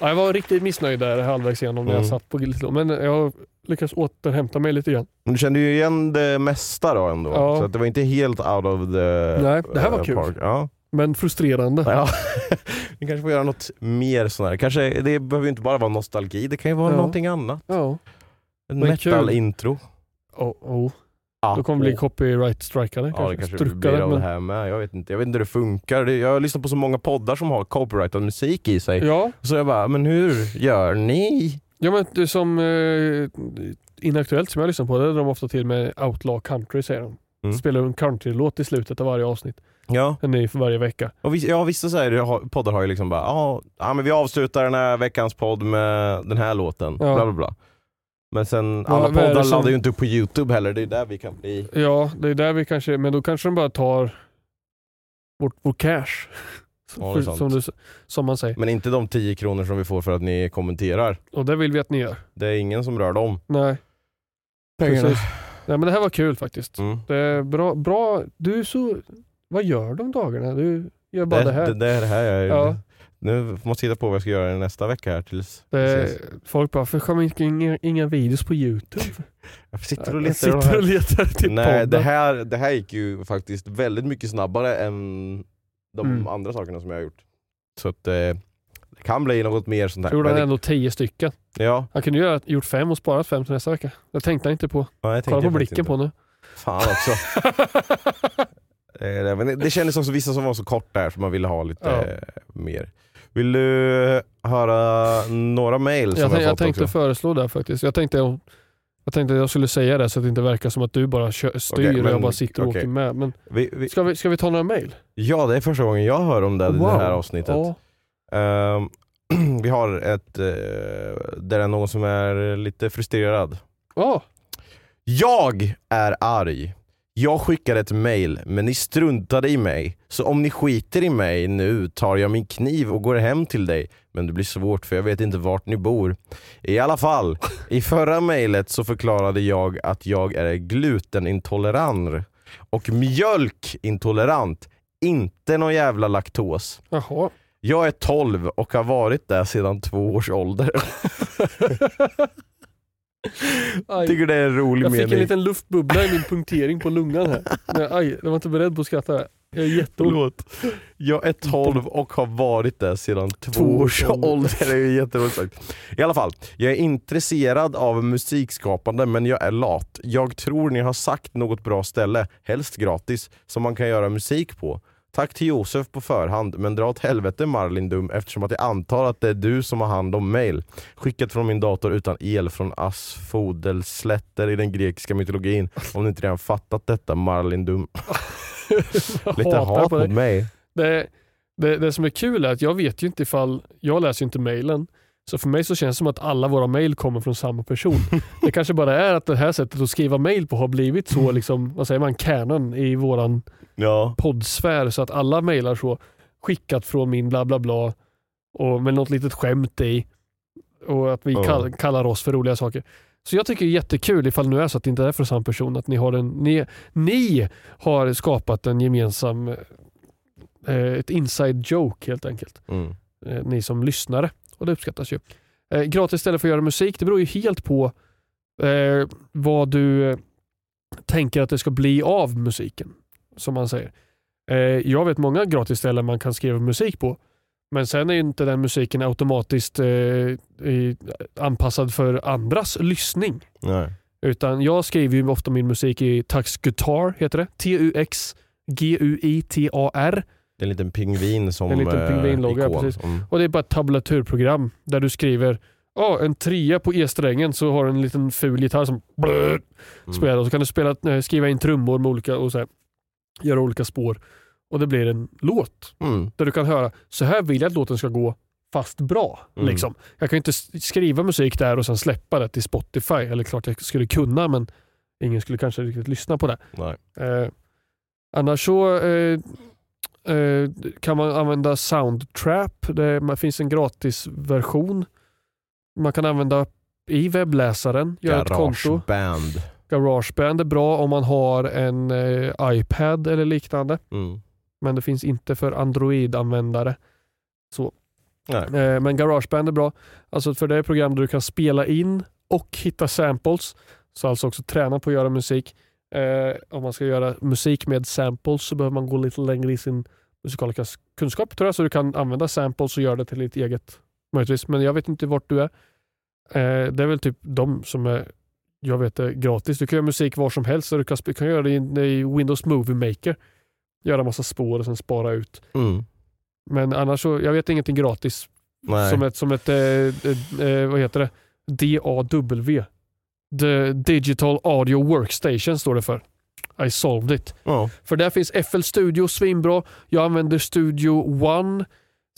ja, jag var riktigt missnöjd där halvvägs igenom när jag Mm. satt på lite men jag lyckades återhämta mig lite grann. Men du kände ju igen det mesta då ändå. Ja. Så att det var inte helt out of the Nej, det här var eh, kul. Ja. Men frustrerande. Ja. Vi kanske får göra något mer sånt här. Kanske, det behöver ju inte bara vara nostalgi, det kan ju vara Ja. någonting annat. Ja. En metal-intro. Oh, oh. Ja. Då kommer det bli copyright-strikade. Ja det kanske Struckade, blir av men- det här med. Jag vet inte, jag vet inte hur det funkar. Jag har lyssnat på så många poddar som har copyrightad musik i sig. Ja, Så jag bara, men hur gör ni? Ja men det som eh, Inaktuellt som jag lyssnar på, det är de ofta till med Outlaw Country säger de. Mm. Spelar en countrylåt i slutet av varje avsnitt. Ja, En ny för varje vecka. och vissa, ja, vissa så här, poddar har ju liksom bara, ja, ja men vi avslutar den här veckans podd med den här låten. Ja. Bla bla bla. Men sen, alla det poddar som- laddar ju inte upp på youtube heller, det är där vi kan bli. Ja, det är där vi kanske, men då kanske de bara tar vår, vår cash. Det För- som, du, som man säger. Men inte de 10 kronor som vi får för att ni kommenterar. Och det vill vi att ni gör. Det är ingen som rör dem. Nej, Pengarna. precis. Nej, men det här var kul faktiskt. Mm. Det är bra, bra. Du är så... Vad gör de dagarna? Du gör bara det, här. Det, det är det här jag Ja. Nu måste jag hitta på vad jag ska göra nästa vecka här tills Det, folk bara, för kommer inte inga, inga videos på youtube? Jag sitter och Jag letar de sitter och letar till Nej, podden. det här, det här gick ju faktiskt väldigt mycket snabbare än de Mm. andra sakerna som jag har gjort. Så att eh, det kan bli något mer sånt här. Så gjorde han ändå tio stycken. Ja, Han kunde ju ha gjort fem och sparat fem till nästa vecka. Det tänkte han inte på. ja, jag Kolla på blicken inte. på nu. Fan också. Eh, Men det, kändes också vissa som var så kort där som man ville ha lite Ja. eh, mer. Vill du höra några mail som Jag, jag, jag tänkte också? föreslå det faktiskt. Jag tänkte, jag tänkte att jag skulle säga det så att det inte verkar som att du bara kör, styr och men- jag bara sitter och okej. åker med. Men Vi, vi, ska, vi, ska vi ta några mail? ja, det är första gången jag hör om det, det här avsnittet. Ja. Ehm, vi har ett, uh, där det är någon som är lite frustrerad. Ja. Jag är arg. Jag skickade ett mail, men ni struntade i mig. Så om ni skiter i mig nu tar jag min kniv och går hem till dig. Men det blir svårt för jag vet inte vart ni bor. I alla fall, i förra mejlet så förklarade jag att jag är glutenintolerant och mjölkintolerant. Inte någon jävla laktos. Jaha. Jag är 12 och har varit där sedan två års ålder. Aj. Tycker det är en rolig Jag fick mening. en liten luftbubbla i min punktering på lungan här. Men, aj, jag var inte beredd på att skratta. Jag är jätteont. Jag är 12 och har varit där sedan två års ålder. Det är jätteroligt sagt. I alla fall, jag är intresserad av musikskapande men jag är lat. Jag tror ni har sagt något bra ställe, helst gratis, som man kan göra musik på. Tack till Josef på förhand, men dra åt helvete Marlin Dum eftersom att jag antar att det är du som har hand om mail. Skickat från min dator utan el från Asfodelslätter i den grekiska mytologin. Om ni inte redan fattat detta Marlin Dum. Jag Lite hat mot mig. Det, det, det som är kul är att jag vet ju inte ifall, jag läser ju inte mailen. Så för mig så känns det som att alla våra mail kommer från samma person. Det kanske bara är att det här sättet att skriva mail på har blivit så, liksom, vad säger man, canon i våran Ja. poddsfär. Så att alla mailar så, skickat från min bla bla bla och med något litet skämt i. Och att vi Ja. kall, kallar oss för roliga saker. Så jag tycker det är jättekul ifall nu är så att det inte är från samma person, att ni har, en, ni, ni har skapat en gemensam, eh, ett inside joke helt enkelt. Mm. Eh, ni som lyssnare. Och det uppskattas ju. Eh, gratis istället för att göra musik, det beror ju helt på eh, vad du eh, tänker att det ska bli av musiken. Som man säger. Eh, jag vet många gratis ställen man kan skriva musik på. Men sen är inte den musiken automatiskt eh, anpassad för andras lyssning. Nej. Utan jag skriver ju ofta min musik i Tux Guitar, heter det. T-U-X G-U-I-T-A-R. Det är en liten pingvin som En liten eh, pingvinlogga, ikon. precis. Mm. Och det är bara ett tablaturprogram där du skriver Ja, en trea på E-strängen så har du en liten ful gitarr som blöd, spelar och så kan du spela, eh, skriva in trummor med olika och så här, göra olika spår och det blir en låt Mm. där du kan höra så här vill jag att låten ska gå fast bra. Mm. Liksom. Jag kan ju inte skriva musik där och sen släppa det till Spotify. Eller klart jag skulle kunna men ingen skulle kanske riktigt lyssna på det. Eh, annars så, eh, kan man använda Soundtrap. Det finns en gratisversion. Man kan använda i webbläsaren, göra ett konto. Garageband. Garageband är bra om man har en eh, iPad eller liknande. Mm. Men det finns inte för Android-användare. Så. Nej. Eh, men Garageband är bra. Alltså för det är ett program där du kan spela in och hitta samples. Så alltså också träna på att göra musik. Eh, om man ska göra musik med samples så behöver man gå lite längre i sin musikaliska kunskap tror jag. Så du kan använda samples och göra det till ditt eget möjligtvis. Men jag vet inte vart du är. Eh, det är väl typ de som är jag vet det, gratis. Du kan göra musik var som helst. Så du kan, kan göra det i, i Windows Movie Maker. Göra massa spår och sen spara ut. Mm. Men annars så, jag vet ingenting gratis. Nej. Som ett, som ett eh, eh, eh, vad heter det? DAW. The Digital Audio Workstation står det för. I solved it. Ja. För där finns FL Studio svinbra. Jag använder Studio One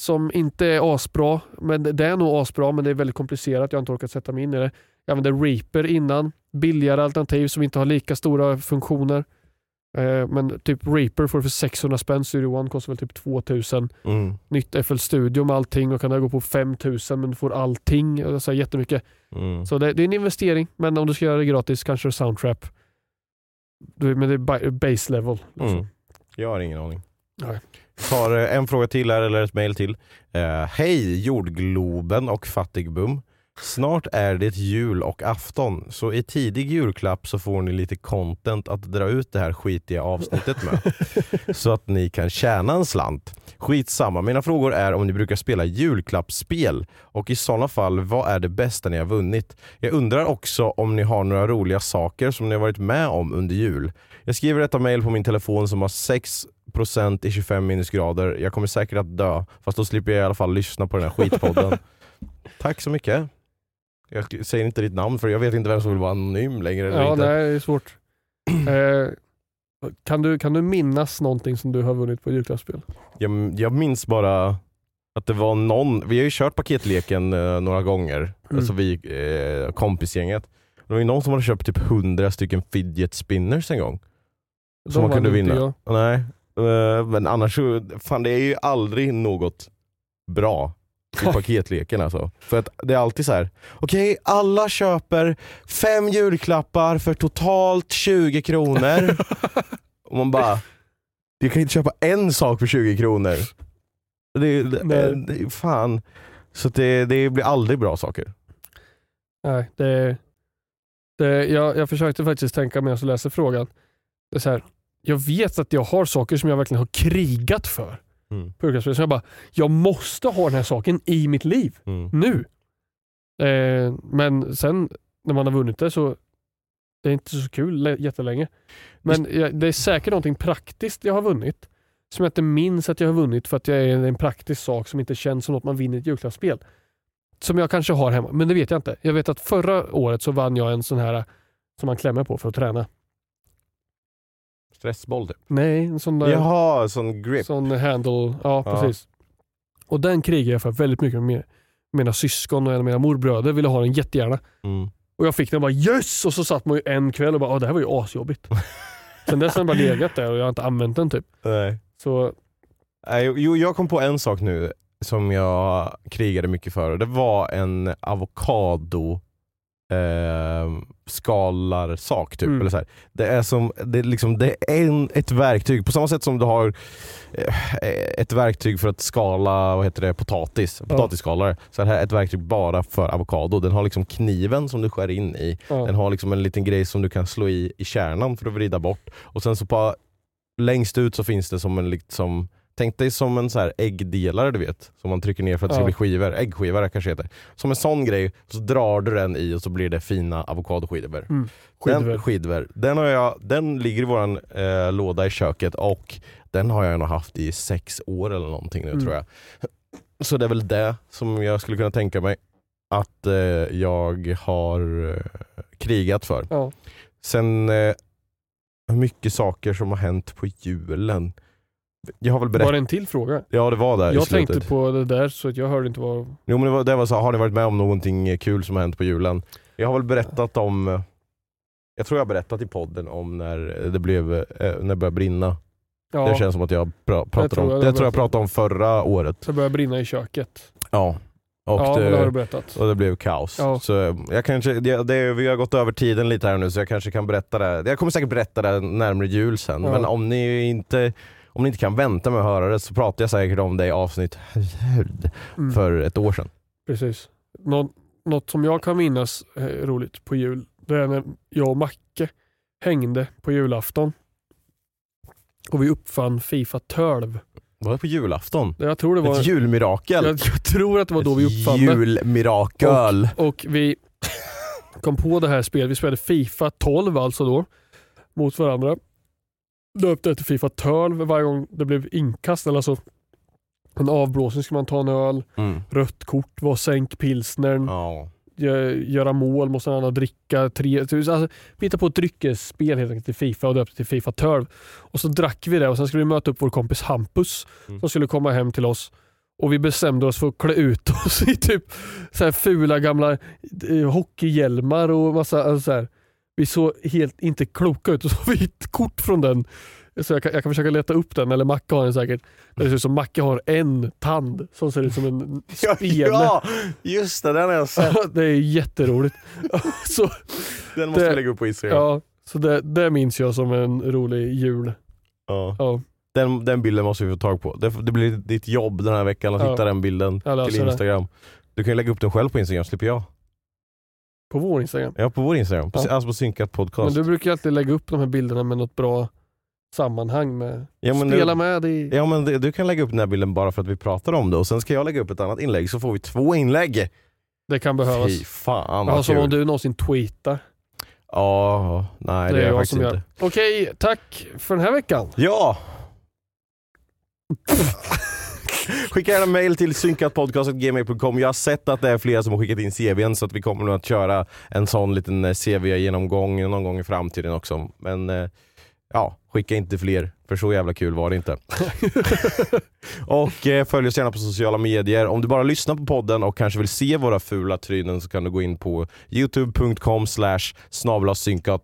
som inte är asbra. Men det är nog asbra men det är väldigt komplicerat. Jag har inte orkat sätta mig in i det. Jag använde Reaper innan. Billigare alternativ som inte har lika stora funktioner. Eh, men typ Reaper får du för 600 spänn. Studio One kostar väl typ 2000. Mm. Nytt FL Studio med allting och kan det gå på 5000 men du får allting. Alltså jättemycket. Mm. Så det, det är en investering, men om du ska göra det gratis kanske det är Soundtrap. Men det är ba- base level. Liksom. Mm. Jag har ingen aning. Nej. Tar eh, en fråga till här, eller ett mail till. Eh, Hej jordgloben och fattigbum. Snart är det jul och afton, så i tidig julklapp så får ni lite content att dra ut det här skitiga avsnittet med. så att ni kan tjäna en slant. Skitsamma, mina frågor är om ni brukar spela julklappsspel och i sådana fall, vad är det bästa ni har vunnit? Jag undrar också om ni har några roliga saker som ni har varit med om under jul. Jag skriver detta mail på min telefon som har 6% i 25 minusgrader. Jag kommer säkert att dö, fast då slipper jag i alla fall lyssna på den här skitpodden. Tack så mycket. Jag säger inte ditt namn för jag vet inte vem som vill vara anonym längre. Eller Ja, inte. nej, det är svårt. eh, kan, du, kan du minnas någonting som du har vunnit på julklappsspel? Jag, jag minns bara att det var någon, vi har ju kört paketleken eh, några gånger, Mm. alltså vi, eh, kompisgänget. Det var ju någon som hade köpt typ 100 stycken fidget spinners en gång. De Som man kunde vinna. jag. Nej, eh, men annars fan det är ju aldrig något bra i paketleken alltså. För att det är alltid så här. okej alla köper fem julklappar för totalt 20 kronor. Och man bara, du kan inte köpa en sak för 20 kronor. Det, det, Nej. det, fan. Så det, det blir aldrig bra saker. Nej, det, det, jag, jag försökte faktiskt tänka medan jag läser frågan. Det är så här, jag vet att jag har saker som jag verkligen har krigat för. Mm. På julklappsspel. Så jag bara, jag måste ha den här saken i mitt liv. Mm. nu. Eh, men sen när man har vunnit det så det är inte så kul lä- jättelänge. Men jag, det är säkert någonting praktiskt jag har vunnit som jag inte minns att jag har vunnit för att jag är en praktisk sak som inte känns som något man vinner i ett julklappsspel. Som jag kanske har hemma, men det vet jag inte. Jag vet att förra året så vann jag en sån här som man klämmer på för att träna. Stressboll typ. Nej, en sån där Jaha, sån grip. sån handle. Ja, Ja. precis. Och den krigar jag för väldigt mycket med mina syskon och en av mina morbröder ville ha den jättegärna. Mm. Och jag fick den och bara yes! Och så satt man ju en kväll och bara ah, det här var ju asjobbigt. Sen dess har den bara legat där och jag har inte använt den typ. Nej. Så Nej, Jo, jag kom på en sak nu som jag krigade mycket för och det var en avokado eh, skalarsak typ. Mm. Eller så här. Det är som, det är liksom, det är en, ett verktyg, på samma sätt som du har eh, ett verktyg för att skala vad heter det, potatis, potatisskalare. Så är här ett verktyg bara för avokado. Den har liksom kniven som du skär in i. ja. Den har liksom en liten grej som du kan slå i i kärnan för att vrida bort. Och sen så på längst ut så finns det som en liksom Tänk dig som en så här äggdelare du vet, som man trycker ner för att det ska Ja. bli skivor. Äggskivare kanske heter. Som en sån grej, så drar du den i och så blir det fina avokadoskivor. Mm. Den, skidver. Den, har jag, den ligger i våran eh, låda i köket och den har jag nog haft i sex år eller någonting nu Mm. tror jag. Så det är väl det som jag skulle kunna tänka mig att eh, jag har eh, krigat för. Ja. Sen eh, mycket saker som har hänt på julen. Jag har väl Var berättat. det en till fråga? Ja det var där i Jag slutet. tänkte på det där så att jag hörde inte vad... Jo men det var, det var så, har ni varit med om någonting kul som har hänt på julen? Jag har väl berättat om, eh, jag tror jag har berättat i podden om när det blev, eh, när det började brinna Ja, Det känns som att jag pra- pratade tror om, jag det det tror jag var- pratade om förra året. det börjar brinna i köket. Ja. Och, ja, det har du det, berättat. och det blev kaos. Ja. Så eh, jag kanske, det, det, vi har gått över tiden lite här nu så jag kanske kan berätta det. Jag kommer säkert berätta det närmare jul sen. Ja. Men om ni inte om ni inte kan vänta med att höra det så pratar jag säkert om det i avsnitt Mm. för ett år sedan. Precis. Nå, något som jag kan minnas eh, roligt på jul, det är när jag och Macke hängde på julafton. Och vi uppfann Fifa 12. Var det på julafton? Jag tror det var, Ett julmirakel. jag, jag tror att det var då vi uppfann det. julmirakel. Och vi kom på det här spelet. Vi spelade Fifa 12 alltså då. Mot varandra. Döpte det till Fifa 12 varje gång det blev inkast. Eller alltså en avblåsning ska man ta en öl. Mm. Rött kort var sänk pilsnern. Ja. Gö- Göra mål, måste någon annan dricka. Tre, alltså, vi hittade på ett dryckesspel helt enkelt till Fifa och döpte till Fifa 12. Och så drack vi det och sen skulle vi möta upp vår kompis Hampus Mm. som skulle komma hem till oss. Och vi bestämde oss för att klä ut oss i typ så här fula gamla eh, hockeyhjälmar och massa alltså så här. Vi såg helt inte kloka ut och så har vi ett kort från den. Så jag kan, jag kan försöka leta upp den, eller Macke har den säkert. Det ser ut som Macke har en tand som ser ut som en spene. ja, just det, den har jag sett. Det är jätteroligt. så, Den måste Det- vi lägga upp på Instagram. ja, så det, det minns jag som en rolig jul. Ja. Ja, Den, den bilden måste vi få tag på. Det, det blir ditt jobb den här veckan att Ja. hitta den bilden till det. Instagram. Du kan ju lägga upp den själv på Instagram, slipper jag. På vår Instagram. Ja, på vår Instagram. På, Ja. Alltså på Synkat Men podcast. du brukar alltid lägga upp de här bilderna med något bra sammanhang med. ja, men Spela nu, med i... ja, men det, du kan lägga upp den här bilden bara för att vi pratar om det och sen ska jag lägga upp ett annat inlägg så får vi två inlägg. Det kan behövas. Fy fan vad som om du någonsin tweetar. Ja, nej det, det är är jag jag faktiskt inte. gör. Okej, tack för den här veckan. Ja! Skicka gärna mail till synkatpodcast.gmail.com. Jag har sett att det är flera som har skickat in CVn så att vi kommer nog att köra en sån liten eh, CV-genomgång någon gång i framtiden också. Men eh, ja, skicka inte fler för så jävla kul var det inte. och eh, följ oss gärna på sociala medier. Om du bara lyssnar på podden och kanske vill se våra fula trynen så kan du gå in på youtube.com slash snabla synkat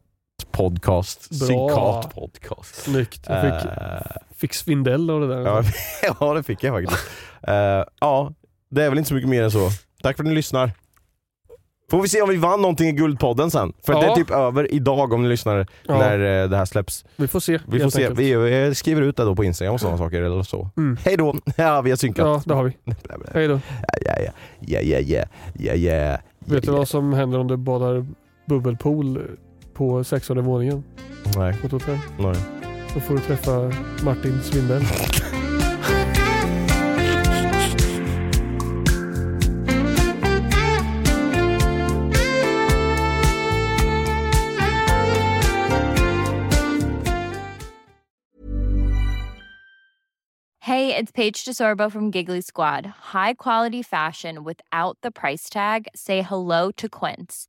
podcast. Bra. Synkat podcast. Snyggt. Jag fick, Eh, fick svindel av det där. Ja, ja det fick jag faktiskt. Eh, ja, det är väl inte så mycket mer än så. Tack för att ni lyssnar. Får vi se om vi vann någonting i Guldpodden sen. För Ja. det är typ över idag om ni lyssnar Ja. när eh, det här släpps. Vi får se. Vi får se. Vi, vi skriver ut det då på Instagram och sådana saker eller så. Mm. Hej då! Ja, vi har synkat. Ja, det har vi. Hej då. Ja, ja, ja, ja, ja, ja, ja. Vet du vad som händer om du badar bubbelpool på 16 våningen Nej, på ett hotell? nej. Då får du träffa Martin Svindel. Hey, it's Paige DeSorbo from Giggly Squad. High quality fashion without the price tag. Say hello to Quince.